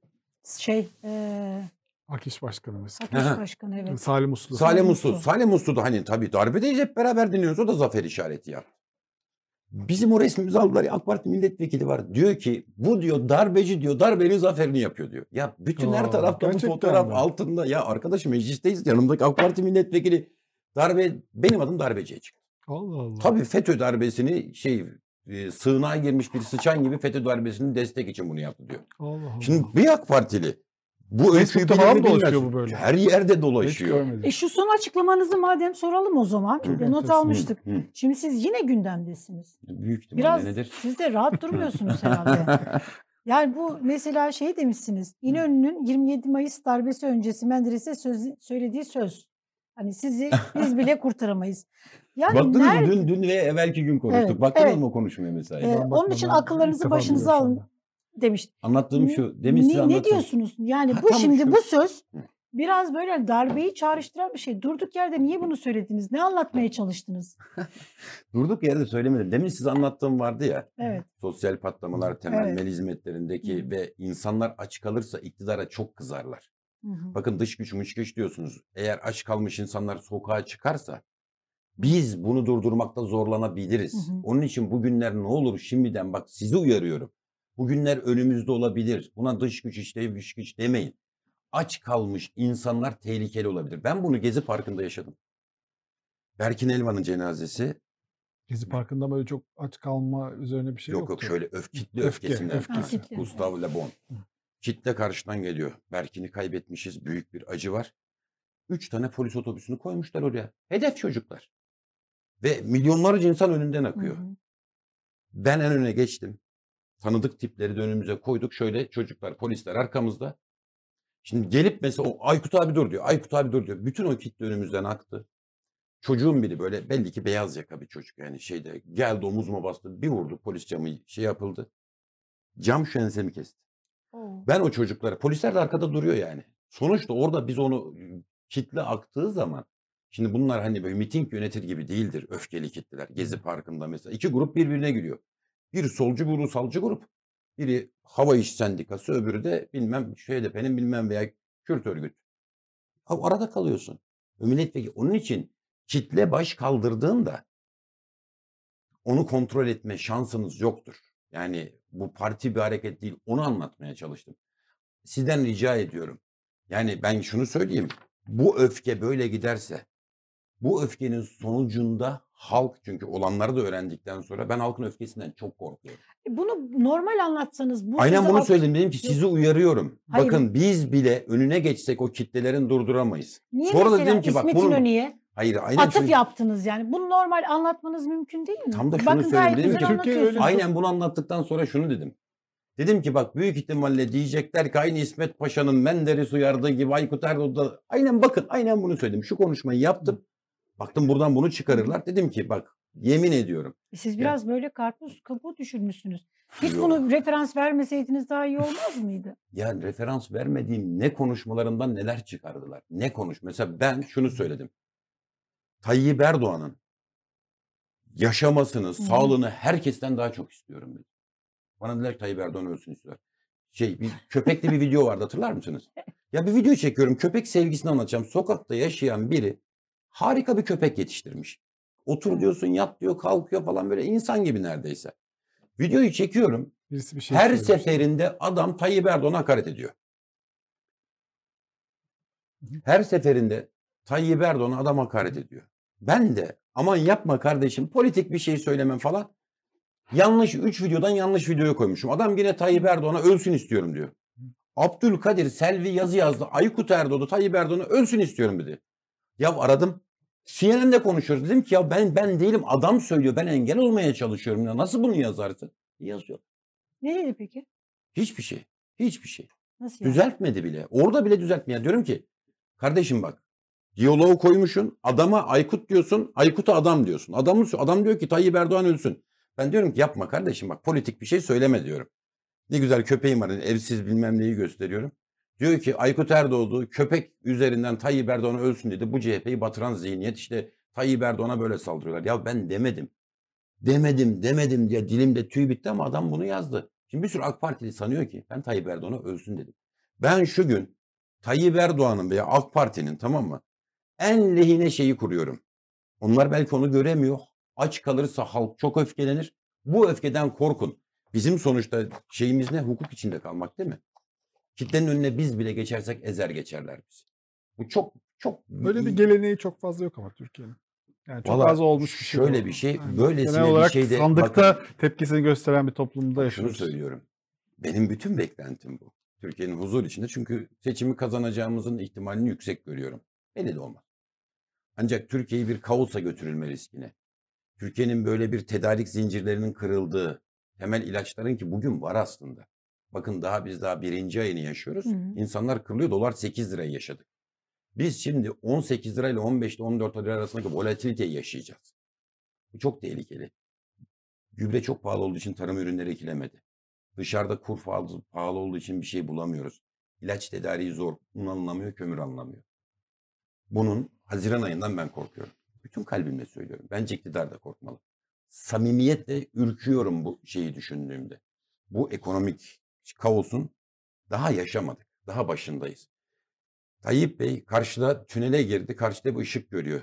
Şey, eee AK İş Başkanımız. Aha. Başkanı evet. Salim Uslu. Muslu. Muslu. Salih Muslu da hani tabii darbedeyiz hep beraber dinliyoruz. O da zafer işareti yaptı. Bizim o resmimizi aldılar. ya, AK Parti milletvekili var. Diyor ki bu diyor darbeci diyor darbenin zaferini yapıyor diyor. Ya bütün her Aa, tarafta bu fotoğraf mi? altında. Ya arkadaşım meclisteyiz. Yanımdaki AK Parti milletvekili darbe benim adım darbeciye çıktı. Allah Allah. Tabii FETÖ darbesini şey e, sığınağa girmiş bir sıçan gibi FETÖ darbesini destek için bunu yaptı diyor. Allah Allah. Şimdi bir AK Partili bu Facebook'ta falan dolaşıyor bu böyle. Her yerde dolaşıyor. E şu son açıklamanızı madem soralım o zaman. Bir not almıştık. Hı. Şimdi siz yine gündemdesiniz. Büyük ihtimalle Biraz nedir? siz de rahat durmuyorsunuz herhalde. Yani bu mesela şey demişsiniz. İnönü'nün 27 Mayıs darbesi öncesi Menderes'e söz, söylediği söz. Hani sizi biz bile kurtaramayız. Yani Baktınız nerede? dün, dün ve evvelki gün konuştuk. Evet, Baktınız evet. mı o konuşmaya mesela? Ee, onun için akıllarınızı başınıza alın. anda. demiş. Anlattığım şu. Demin size ne, ne diyorsunuz? Yani Ha, bu şimdi şu. bu söz biraz böyle darbeyi çağrıştıran bir şey. Durduk yerde niye bunu söylediniz? Ne anlatmaya çalıştınız? Durduk yerde söylemedim. Demin size anlattığım vardı ya. Evet. Sosyal patlamalar, temel Evet. hizmetlerindeki ve insanlar aç kalırsa iktidara çok kızarlar. Hı hı. Bakın dış güç müç güç diyorsunuz. Eğer aç kalmış insanlar sokağa çıkarsa biz bunu durdurmakta zorlanabiliriz. Hı hı. Onun için bugünler ne olur şimdiden bak sizi uyarıyorum. Bugünler önümüzde olabilir. Buna dış güç işte dış güç demeyin. Aç kalmış insanlar tehlikeli olabilir. Ben bunu Gezi Parkı'nda yaşadım. Berkin Elvan'ın cenazesi Gezi Parkı'nda böyle çok aç kalma üzerine bir şey yok yok yoktu. şöyle öf, kitle Öfke, öfkesinden. kitle. Gustave Le Bon. Kitle karşıdan geliyor. Berkin'i kaybetmişiz. Büyük bir acı var. Üç tane polis otobüsünü koymuşlar oraya. Hedef çocuklar. Ve milyonlarca insan önünden Hı akıyor. hı. Ben en öne geçtim. Tanıdık tipleri de önümüze koyduk. Şöyle çocuklar, polisler arkamızda. Şimdi gelip mesela o Aykut abi dur diyor. Aykut abi dur diyor. Bütün o kitle önümüzden aktı. Çocuğun biri böyle belli ki beyaz yaka bir çocuk yani şeyde geldi omuzuma bastı bir vurdu polis camı şey yapıldı. Cam şu ensemi kesti. Oo. Ben o çocuklara polisler de arkada duruyor yani. Sonuçta orada biz onu kitle aktığı zaman şimdi bunlar hani böyle miting yönetir gibi değildir öfkeli kitleler. Gezi Parkı'nda mesela iki grup birbirine giriyor. Bir solcu bir ulusalcı grup. Biri Hava İş Sendikası öbürü de bilmem HDP'nin bilmem veya Kürt örgüt. Abi arada kalıyorsun. Ve milletvekili onun için kitle baş kaldırdığında onu kontrol etme şansınız yoktur. Yani bu parti bir hareket değil onu anlatmaya çalıştım. Sizden rica ediyorum. Yani ben şunu söyleyeyim. Bu öfke böyle giderse bu öfkenin sonucunda halk çünkü olanları da öğrendikten sonra ben halkın öfkesinden çok korkuyorum. E, Bunu normal anlatsanız bu Aynen bunu at- söyledim. Dedim ki sizi uyarıyorum. Hayır. Bakın biz bile önüne geçsek o kitlelerin durduramayız. Niye Sonra mesela dedim ki bak İsmet bunun- İnönü'ye Hayır aynen atıf çünkü- yaptınız yani? Bunu normal anlatmanız mümkün değil mi? Tam da şunu Bakın söyledim, dedim ki Türkiye Aynen bunu anlattıktan sonra şunu dedim. Dedim ki bak büyük ihtimalle diyecekler ki aynı İsmet Paşa'nın Menderes uyardığı gibi Aykut Erdoğan da aynen bakın aynen bunu söyledim. Şu konuşmayı yaptım. Baktım buradan bunu çıkarırlar. Dedim ki bak yemin ediyorum. E, Siz biraz böyle karpuz kabuğu düşürmüşsünüz. Hiç Yok. bunu referans vermeseydiniz daha iyi olmaz mıydı? Ya referans vermediğim ne konuşmalarından neler çıkardılar. Ne konuş. Mesela ben şunu söyledim. Tayyip Erdoğan'ın yaşamasını, hı. sağlığını herkesten daha çok istiyorum dedim. Bana dediler Tayyip Erdoğan ölsün istiyorlar. Şey, bir köpekli bir video vardı hatırlar mısınız? Ya bir video çekiyorum. Köpek sevgisini anlatacağım. Sokakta yaşayan biri harika bir köpek yetiştirmiş. Otur diyorsun, yat diyor, kalkıyor falan böyle insan gibi neredeyse. Videoyu çekiyorum. Birisi bir şey Her söylemiş. seferinde adam Tayyip Erdoğan'a hakaret ediyor. Her seferinde Tayyip Erdoğan'a adam hakaret ediyor. Ben de aman yapma kardeşim politik bir şey söylemem falan. Yanlış 3 videodan yanlış videoya koymuşum. Adam yine Tayyip Erdoğan'a ölsün istiyorum diyor. Abdülkadir Selvi yazı yazdı. Aykut Erdoğan'ı Tayyip Erdoğan'a ölsün istiyorum dedi. Ya aradım. CNN'de konuşuyoruz. Dedim ki ya ben ben değilim adam söylüyor. Ben engel olmaya çalışıyorum. Ya nasıl bunu yazarsın? Yazıyor. Ne dedi peki? Hiçbir şey. Hiçbir şey. Nasıl yani? Düzeltmedi bile. Orada bile düzeltmiyor. Diyorum ki kardeşim bak diyaloğu koymuşsun. Adama Aykut diyorsun. Aykut'a adam diyorsun. Adam, adam diyor ki Tayyip Erdoğan ölsün. Ben diyorum ki yapma kardeşim bak politik bir şey söyleme diyorum. Ne güzel köpeğim var. Evsiz bilmem neyi gösteriyorum. Diyor ki Aykut Erdoğdu köpek üzerinden Tayyip Erdoğan ölsün dedi. Bu CHP'yi batıran zihniyet işte Tayyip Erdoğan'a böyle saldırıyorlar. Ya ben demedim. Demedim demedim diye dilimde tüy bitti ama adam bunu yazdı. Şimdi bir sürü AK Partili sanıyor ki ben Tayyip Erdoğan'a ölsün dedim. Ben şu gün Tayyip Erdoğan'ın veya AK Parti'nin tamam mı? En lehine şeyi kuruyorum. Onlar belki onu göremiyor. Aç kalırsa halk çok öfkelenir. Bu öfkeden korkun. Bizim sonuçta şeyimiz ne? Hukuk içinde kalmak değil mi? Kitlenin önüne biz bile geçersek ezer geçerler bizi. Bu çok çok Böyle bir geleneği çok fazla yok ama Türkiye'nin. Yani çok Valla az olmuş bir şey. şöyle bir şey, Yani böylesine genel bir olarak şeyde- sandıkta bakın- tepkisini gösteren bir toplumda Şunu yaşıyoruz. söylüyorum. Benim bütün beklentim bu. Türkiye'nin huzur içinde. Çünkü seçimi kazanacağımızın ihtimalini yüksek görüyorum. Belli de olmaz. Ancak Türkiye'yi bir kaosa götürülme riskine. Türkiye'nin böyle bir tedarik zincirlerinin kırıldığı, temel ilaçların ki bugün var aslında. Bakın daha biz daha birinci ayını yaşıyoruz. Hı hı. İnsanlar kırılıyor. Dolar 8 liraya yaşadık. Biz şimdi 18 lirayla 15 ile 14 lira arasındaki volatiliteyi yaşayacağız. Bu çok tehlikeli. Gübre çok pahalı olduğu için tarım ürünleri ekilemedi. Dışarıda kur pahalı, pahalı olduğu için bir şey bulamıyoruz. İlaç tedariği zor. Un alınamıyor, kömür alınamıyor. Bunun Haziran ayından ben korkuyorum. Bütün kalbimle söylüyorum. Bence iktidar da korkmalı. Samimiyetle ürküyorum bu şeyi düşündüğümde. Bu ekonomik kaosun daha yaşamadık. Daha başındayız. Tayyip Bey karşıda tünele girdi. Karşıda bir ışık görüyor.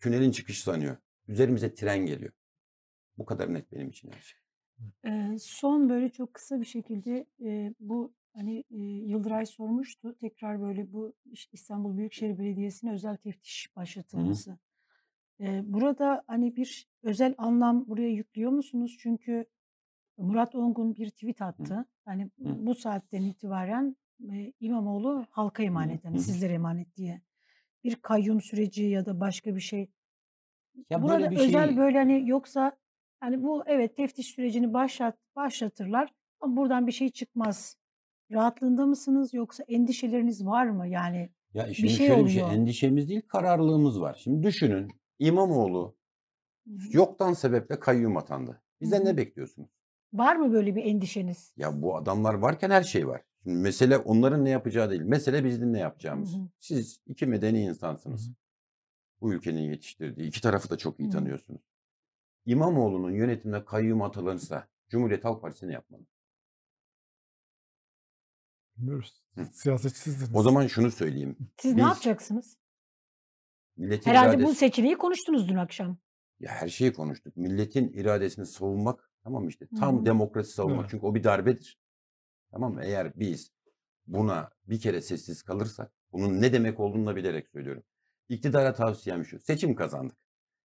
Tünelin çıkış sanıyor. Üzerimize tren geliyor. Bu kadar net benim için her şey. Eee, son böyle çok kısa bir şekilde, eee, bu, hani, eee, Yıldıray sormuştu. Tekrar böyle bu işte İstanbul Büyükşehir Belediyesi'ne özel teftiş Hı hı. başlatılması. Eee, burada, hani, bir özel anlam buraya yüklüyor musunuz? Çünkü Murat Ongun bir tweet Hı. attı. Hani, Hı. bu saatten itibaren, eee, İmamoğlu halka emanet, hani, hı. sizlere emanet diye. Bir kayyum süreci ya da başka bir şey. Ya Burada böyle bir özel şey böyle, hani, yoksa, hani, bu evet teftiş sürecini başlat başlatırlar ama buradan bir şey çıkmaz. Rahatlığında mısınız yoksa endişeleriniz var mı? Yani Ya bir şimdi şey şöyle bir şey, oluyor. endişemiz değil, kararlılığımız var. Şimdi düşünün, İmamoğlu yoktan sebeple kayyum atandı. Bizden ne bekliyorsunuz? Var mı böyle bir endişeniz? Ya bu adamlar varken her şey var. Şimdi mesele onların ne yapacağı değil. Mesele bizim ne Hı yapacağımız. hı. Siz iki medeni Hı insansınız. hı. Bu ülkenin yetiştirdiği. iki tarafı da çok Hı iyi hı. tanıyorsunuz. İmamoğlu'nun yönetimine kayyum atanırsa Cumhuriyet Halk Partisi ne yapmalı? Bilmiyoruz. Hı. Siyasetçi O zaman şunu söyleyeyim. Siz ne Biz yapacaksınız? milletin Herhalde bu iradesi, seçeneği konuştunuz dün akşam. ya her şeyi konuştuk. Milletin iradesini savunmak tamam işte tam hı. demokrasi savunmak. Evet. Çünkü o bir darbedir. Tamam mı? Eğer biz buna bir kere sessiz kalırsak bunun ne demek olduğunu da bilerek söylüyorum. İktidara tavsiyem şu. Seçim kazandık.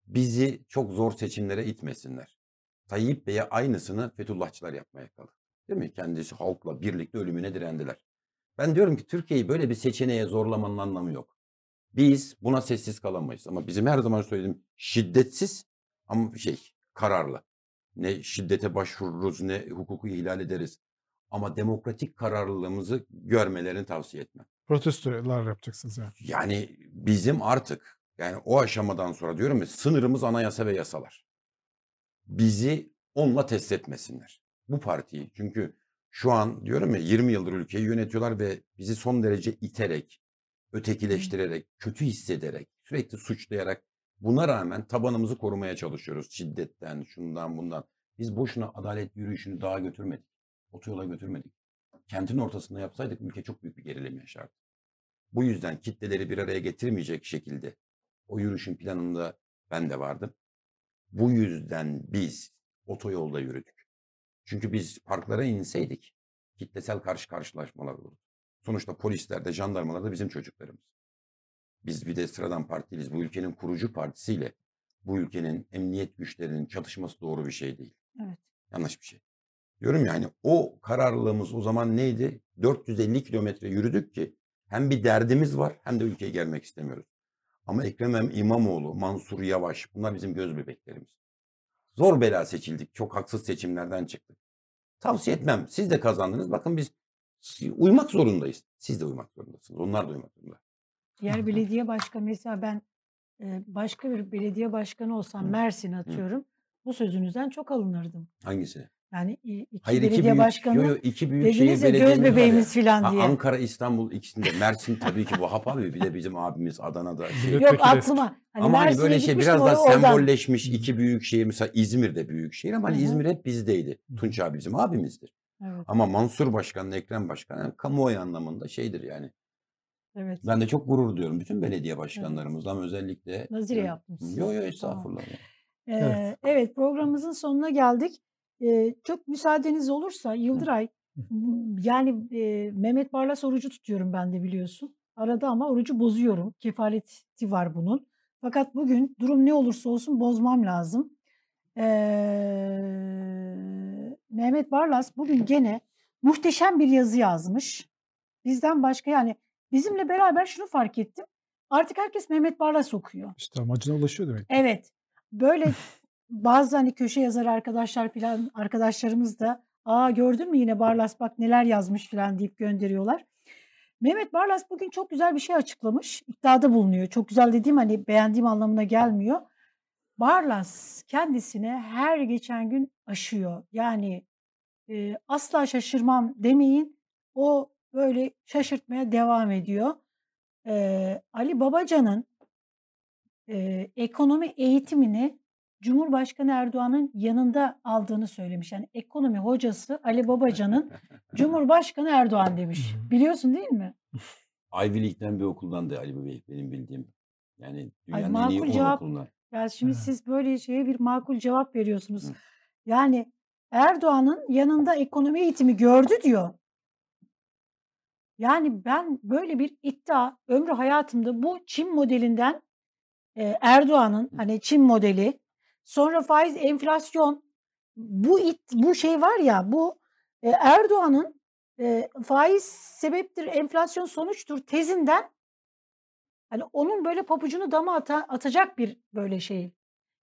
Bizi çok zor seçimlere itmesinler. Tayyip Bey'e aynısını Fethullahçılar yapmaya kalır. Değil mi? Kendisi halkla birlikte ölümüne direndiler. Ben diyorum ki Türkiye'yi böyle bir seçeneğe zorlamanın anlamı yok. Biz buna sessiz kalamayız. Ama bizim her zaman söylediğim şiddetsiz ama şey kararlı. Ne şiddete başvururuz ne hukuku ihlal ederiz. Ama demokratik kararlılığımızı görmelerini tavsiye etmem. Protestolar yapacaksınız yani. Yani bizim artık yani o aşamadan sonra diyorum ya sınırımız anayasa ve yasalar. Bizi onunla test etmesinler. Bu partiyi. Çünkü şu an diyorum ya 20 yıldır ülkeyi yönetiyorlar ve bizi son derece iterek, ötekileştirerek, kötü hissederek, sürekli suçlayarak buna rağmen tabanımızı korumaya çalışıyoruz. Şiddetten, şundan bundan. Biz boşuna adalet yürüyüşünü daha götürmedik. Otoyola götürmedik. Kentin ortasında yapsaydık ülke çok büyük bir gerilim yaşardı. Bu yüzden kitleleri bir araya getirmeyecek şekilde o yürüyüşün planında ben de vardım. Bu yüzden biz otoyolda yürüdük. Çünkü biz parklara inseydik kitlesel karşı karşılaşmalar olurdu. Sonuçta polisler de jandarmalar da bizim çocuklarımız. Biz bir de sıradan partiliyiz. Bu ülkenin kurucu partisiyle bu ülkenin emniyet güçlerinin çatışması doğru bir şey değil. Evet. Yanlış bir şey. Diyorum yani o kararlılığımız o zaman neydi? 450 kilometre yürüdük ki hem bir derdimiz var hem de ülkeye gelmek istemiyoruz. Ama Ekrem İmamoğlu, Mansur Yavaş bunlar bizim göz bebeklerimiz. Zor bela seçildik. Çok haksız seçimlerden çıktık. Tavsiye etmem. Siz de kazandınız. Bakın biz uymak zorundayız. Siz de uymak zorundasınız. Onlar da uymak zorunda. Diğer belediye başkanı mesela ben e, başka bir belediye başkanı olsam. Mersin Hı. atıyorum. Bu sözünüzden çok alınırdım. Hangisi? Yani iki Hayır iki belediye büyük, başkanı yo, yo, iki büyük dediniz ya göz bebeğimiz filan Ha, diye. Ankara, İstanbul ikisinde. Mersin tabii ki Vahap abi. Bir de bizim abimiz Adana'da şey. Yok aklıma hani Ama hani Mersin'e böyle şey biraz daha or- oradan. sembolleşmiş iki büyük şehir. Mesela İzmir'de büyük şehir ama hani. İzmir hep bizdeydi. Tunç abi bizim abimizdir. Evet, Ama Mansur Başkan, Ekrem Başkan yani kamuoyu anlamında şeydir yani. Evet, Ben de çok gurur duyuyorum bütün belediye evet. başkanlarımızdan özellikle. Nazire yani- yaptım size. Yo yo Tamam. estağfurullah. ya. Evet. Ee, evet programımızın sonuna geldik. Ee, çok müsaadeniz olursa Yıldıray yani e, Mehmet Barlas orucu tutuyorum ben de biliyorsun. Arada ama orucu bozuyorum. Kefaleti var bunun. Fakat bugün durum ne olursa olsun bozmam lazım. Ee, Mehmet Barlas bugün gene muhteşem bir yazı yazmış. Bizden başka yani bizimle beraber şunu fark ettim. Artık herkes Mehmet Barlas okuyor. İşte amacına ulaşıyor demek. Evet. Böyle bazı hani köşe yazar arkadaşlar filan arkadaşlarımız da aa gördün mü yine Barlas bak neler yazmış filan deyip gönderiyorlar. Mehmet Barlas bugün çok güzel bir şey açıklamış. İddiada bulunuyor. Çok güzel dediğim hani beğendiğim anlamına gelmiyor. Barlas kendisine her geçen gün aşıyor. Yani e, asla şaşırmam demeyin. O böyle şaşırtmaya devam ediyor. Eee, Ali Babacan'ın eee, ekonomi eğitimini Cumhurbaşkanı Erdoğan'ın yanında aldığını söylemiş. Yani ekonomi hocası Ali Babacan'ın Cumhurbaşkanı Erdoğan demiş. Biliyorsun değil mi? Ivy League'den bir okuldan da Ali Bey benim bildiğim. Yani Ay dünyanın en iyi makul 10 cevap. okulundan. Ya şimdi siz böyle şeye bir makul cevap veriyorsunuz. Hı. Yani Erdoğan'ın yanında ekonomi eğitimi gördü diyor. Yani ben böyle bir iddia ömrü hayatımda bu Çin modelinden e, Erdoğan'ın hani Çin modeli sonra faiz enflasyon bu it, bu şey var ya bu e, Erdoğan'ın e, faiz sebeptir enflasyon sonuçtur tezinden hani onun böyle pabucunu dama ata- atacak bir böyle şey.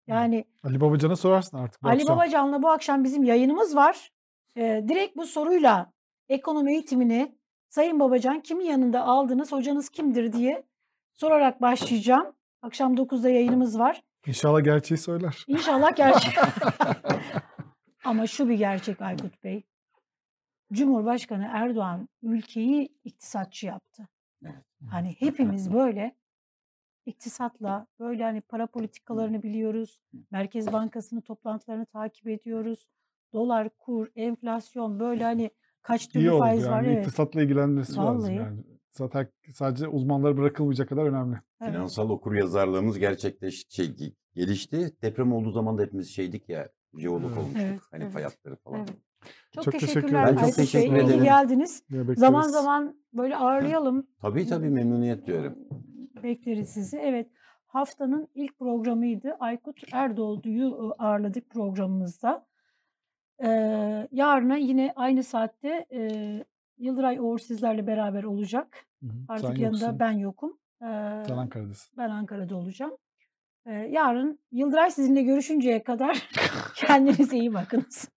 Yani Ali Babacan'a sorarsın artık bu Ali akşam. Babacan'la bu akşam bizim yayınımız var. Ee, direkt bu soruyla ekonomi eğitimini Sayın Babacan kimin yanında aldınız, hocanız kimdir diye sorarak başlayacağım. Akşam 9'da yayınımız var. İnşallah gerçeği söyler. İnşallah gerçek. Ama şu bir gerçek Aykut Bey. Cumhurbaşkanı Erdoğan ülkeyi iktisatçı yaptı. Hani hepimiz böyle iktisatla böyle hani para politikalarını biliyoruz. Merkez Bankası'nın toplantılarını takip ediyoruz. Dolar, kur, enflasyon böyle hani kaç İyi türlü oldu faiz yani. var evet. İktisatla ilgilenmesi lazım Vallahi. yani. Zaten sadece uzmanlara bırakılmayacak kadar önemli. Evet. Finansal okuryazarlığımız gerçekleşti, şey, ge- gelişti. Deprem olduğu zaman da hepimiz şeydik ya, jeolog Evet. olmuştuk. Evet, hani evet. fay hatları falan. Evet. Çok, Çok teşekkür teşekkürler. Ben çok teşekkür İyi ederim. geldiniz. Yine bekleriz. Zaman zaman böyle ağırlayalım. Tabii tabii memnuniyet duyarım. Bekleriz sizi. Evet. Haftanın ilk programıydı. Aykut Erdoğdu'yu ağırladık programımızda. Ee, yarına yine aynı saatte e, Yıldıray Uğur sizlerle beraber olacak. Hı hı. Artık Sen yanında yoksun. ben yokum. Ee, Sen Ankara'dasın. ben Ankara'da olacağım. Ee, yarın Yıldıray sizinle görüşünceye kadar kendinize iyi bakınız.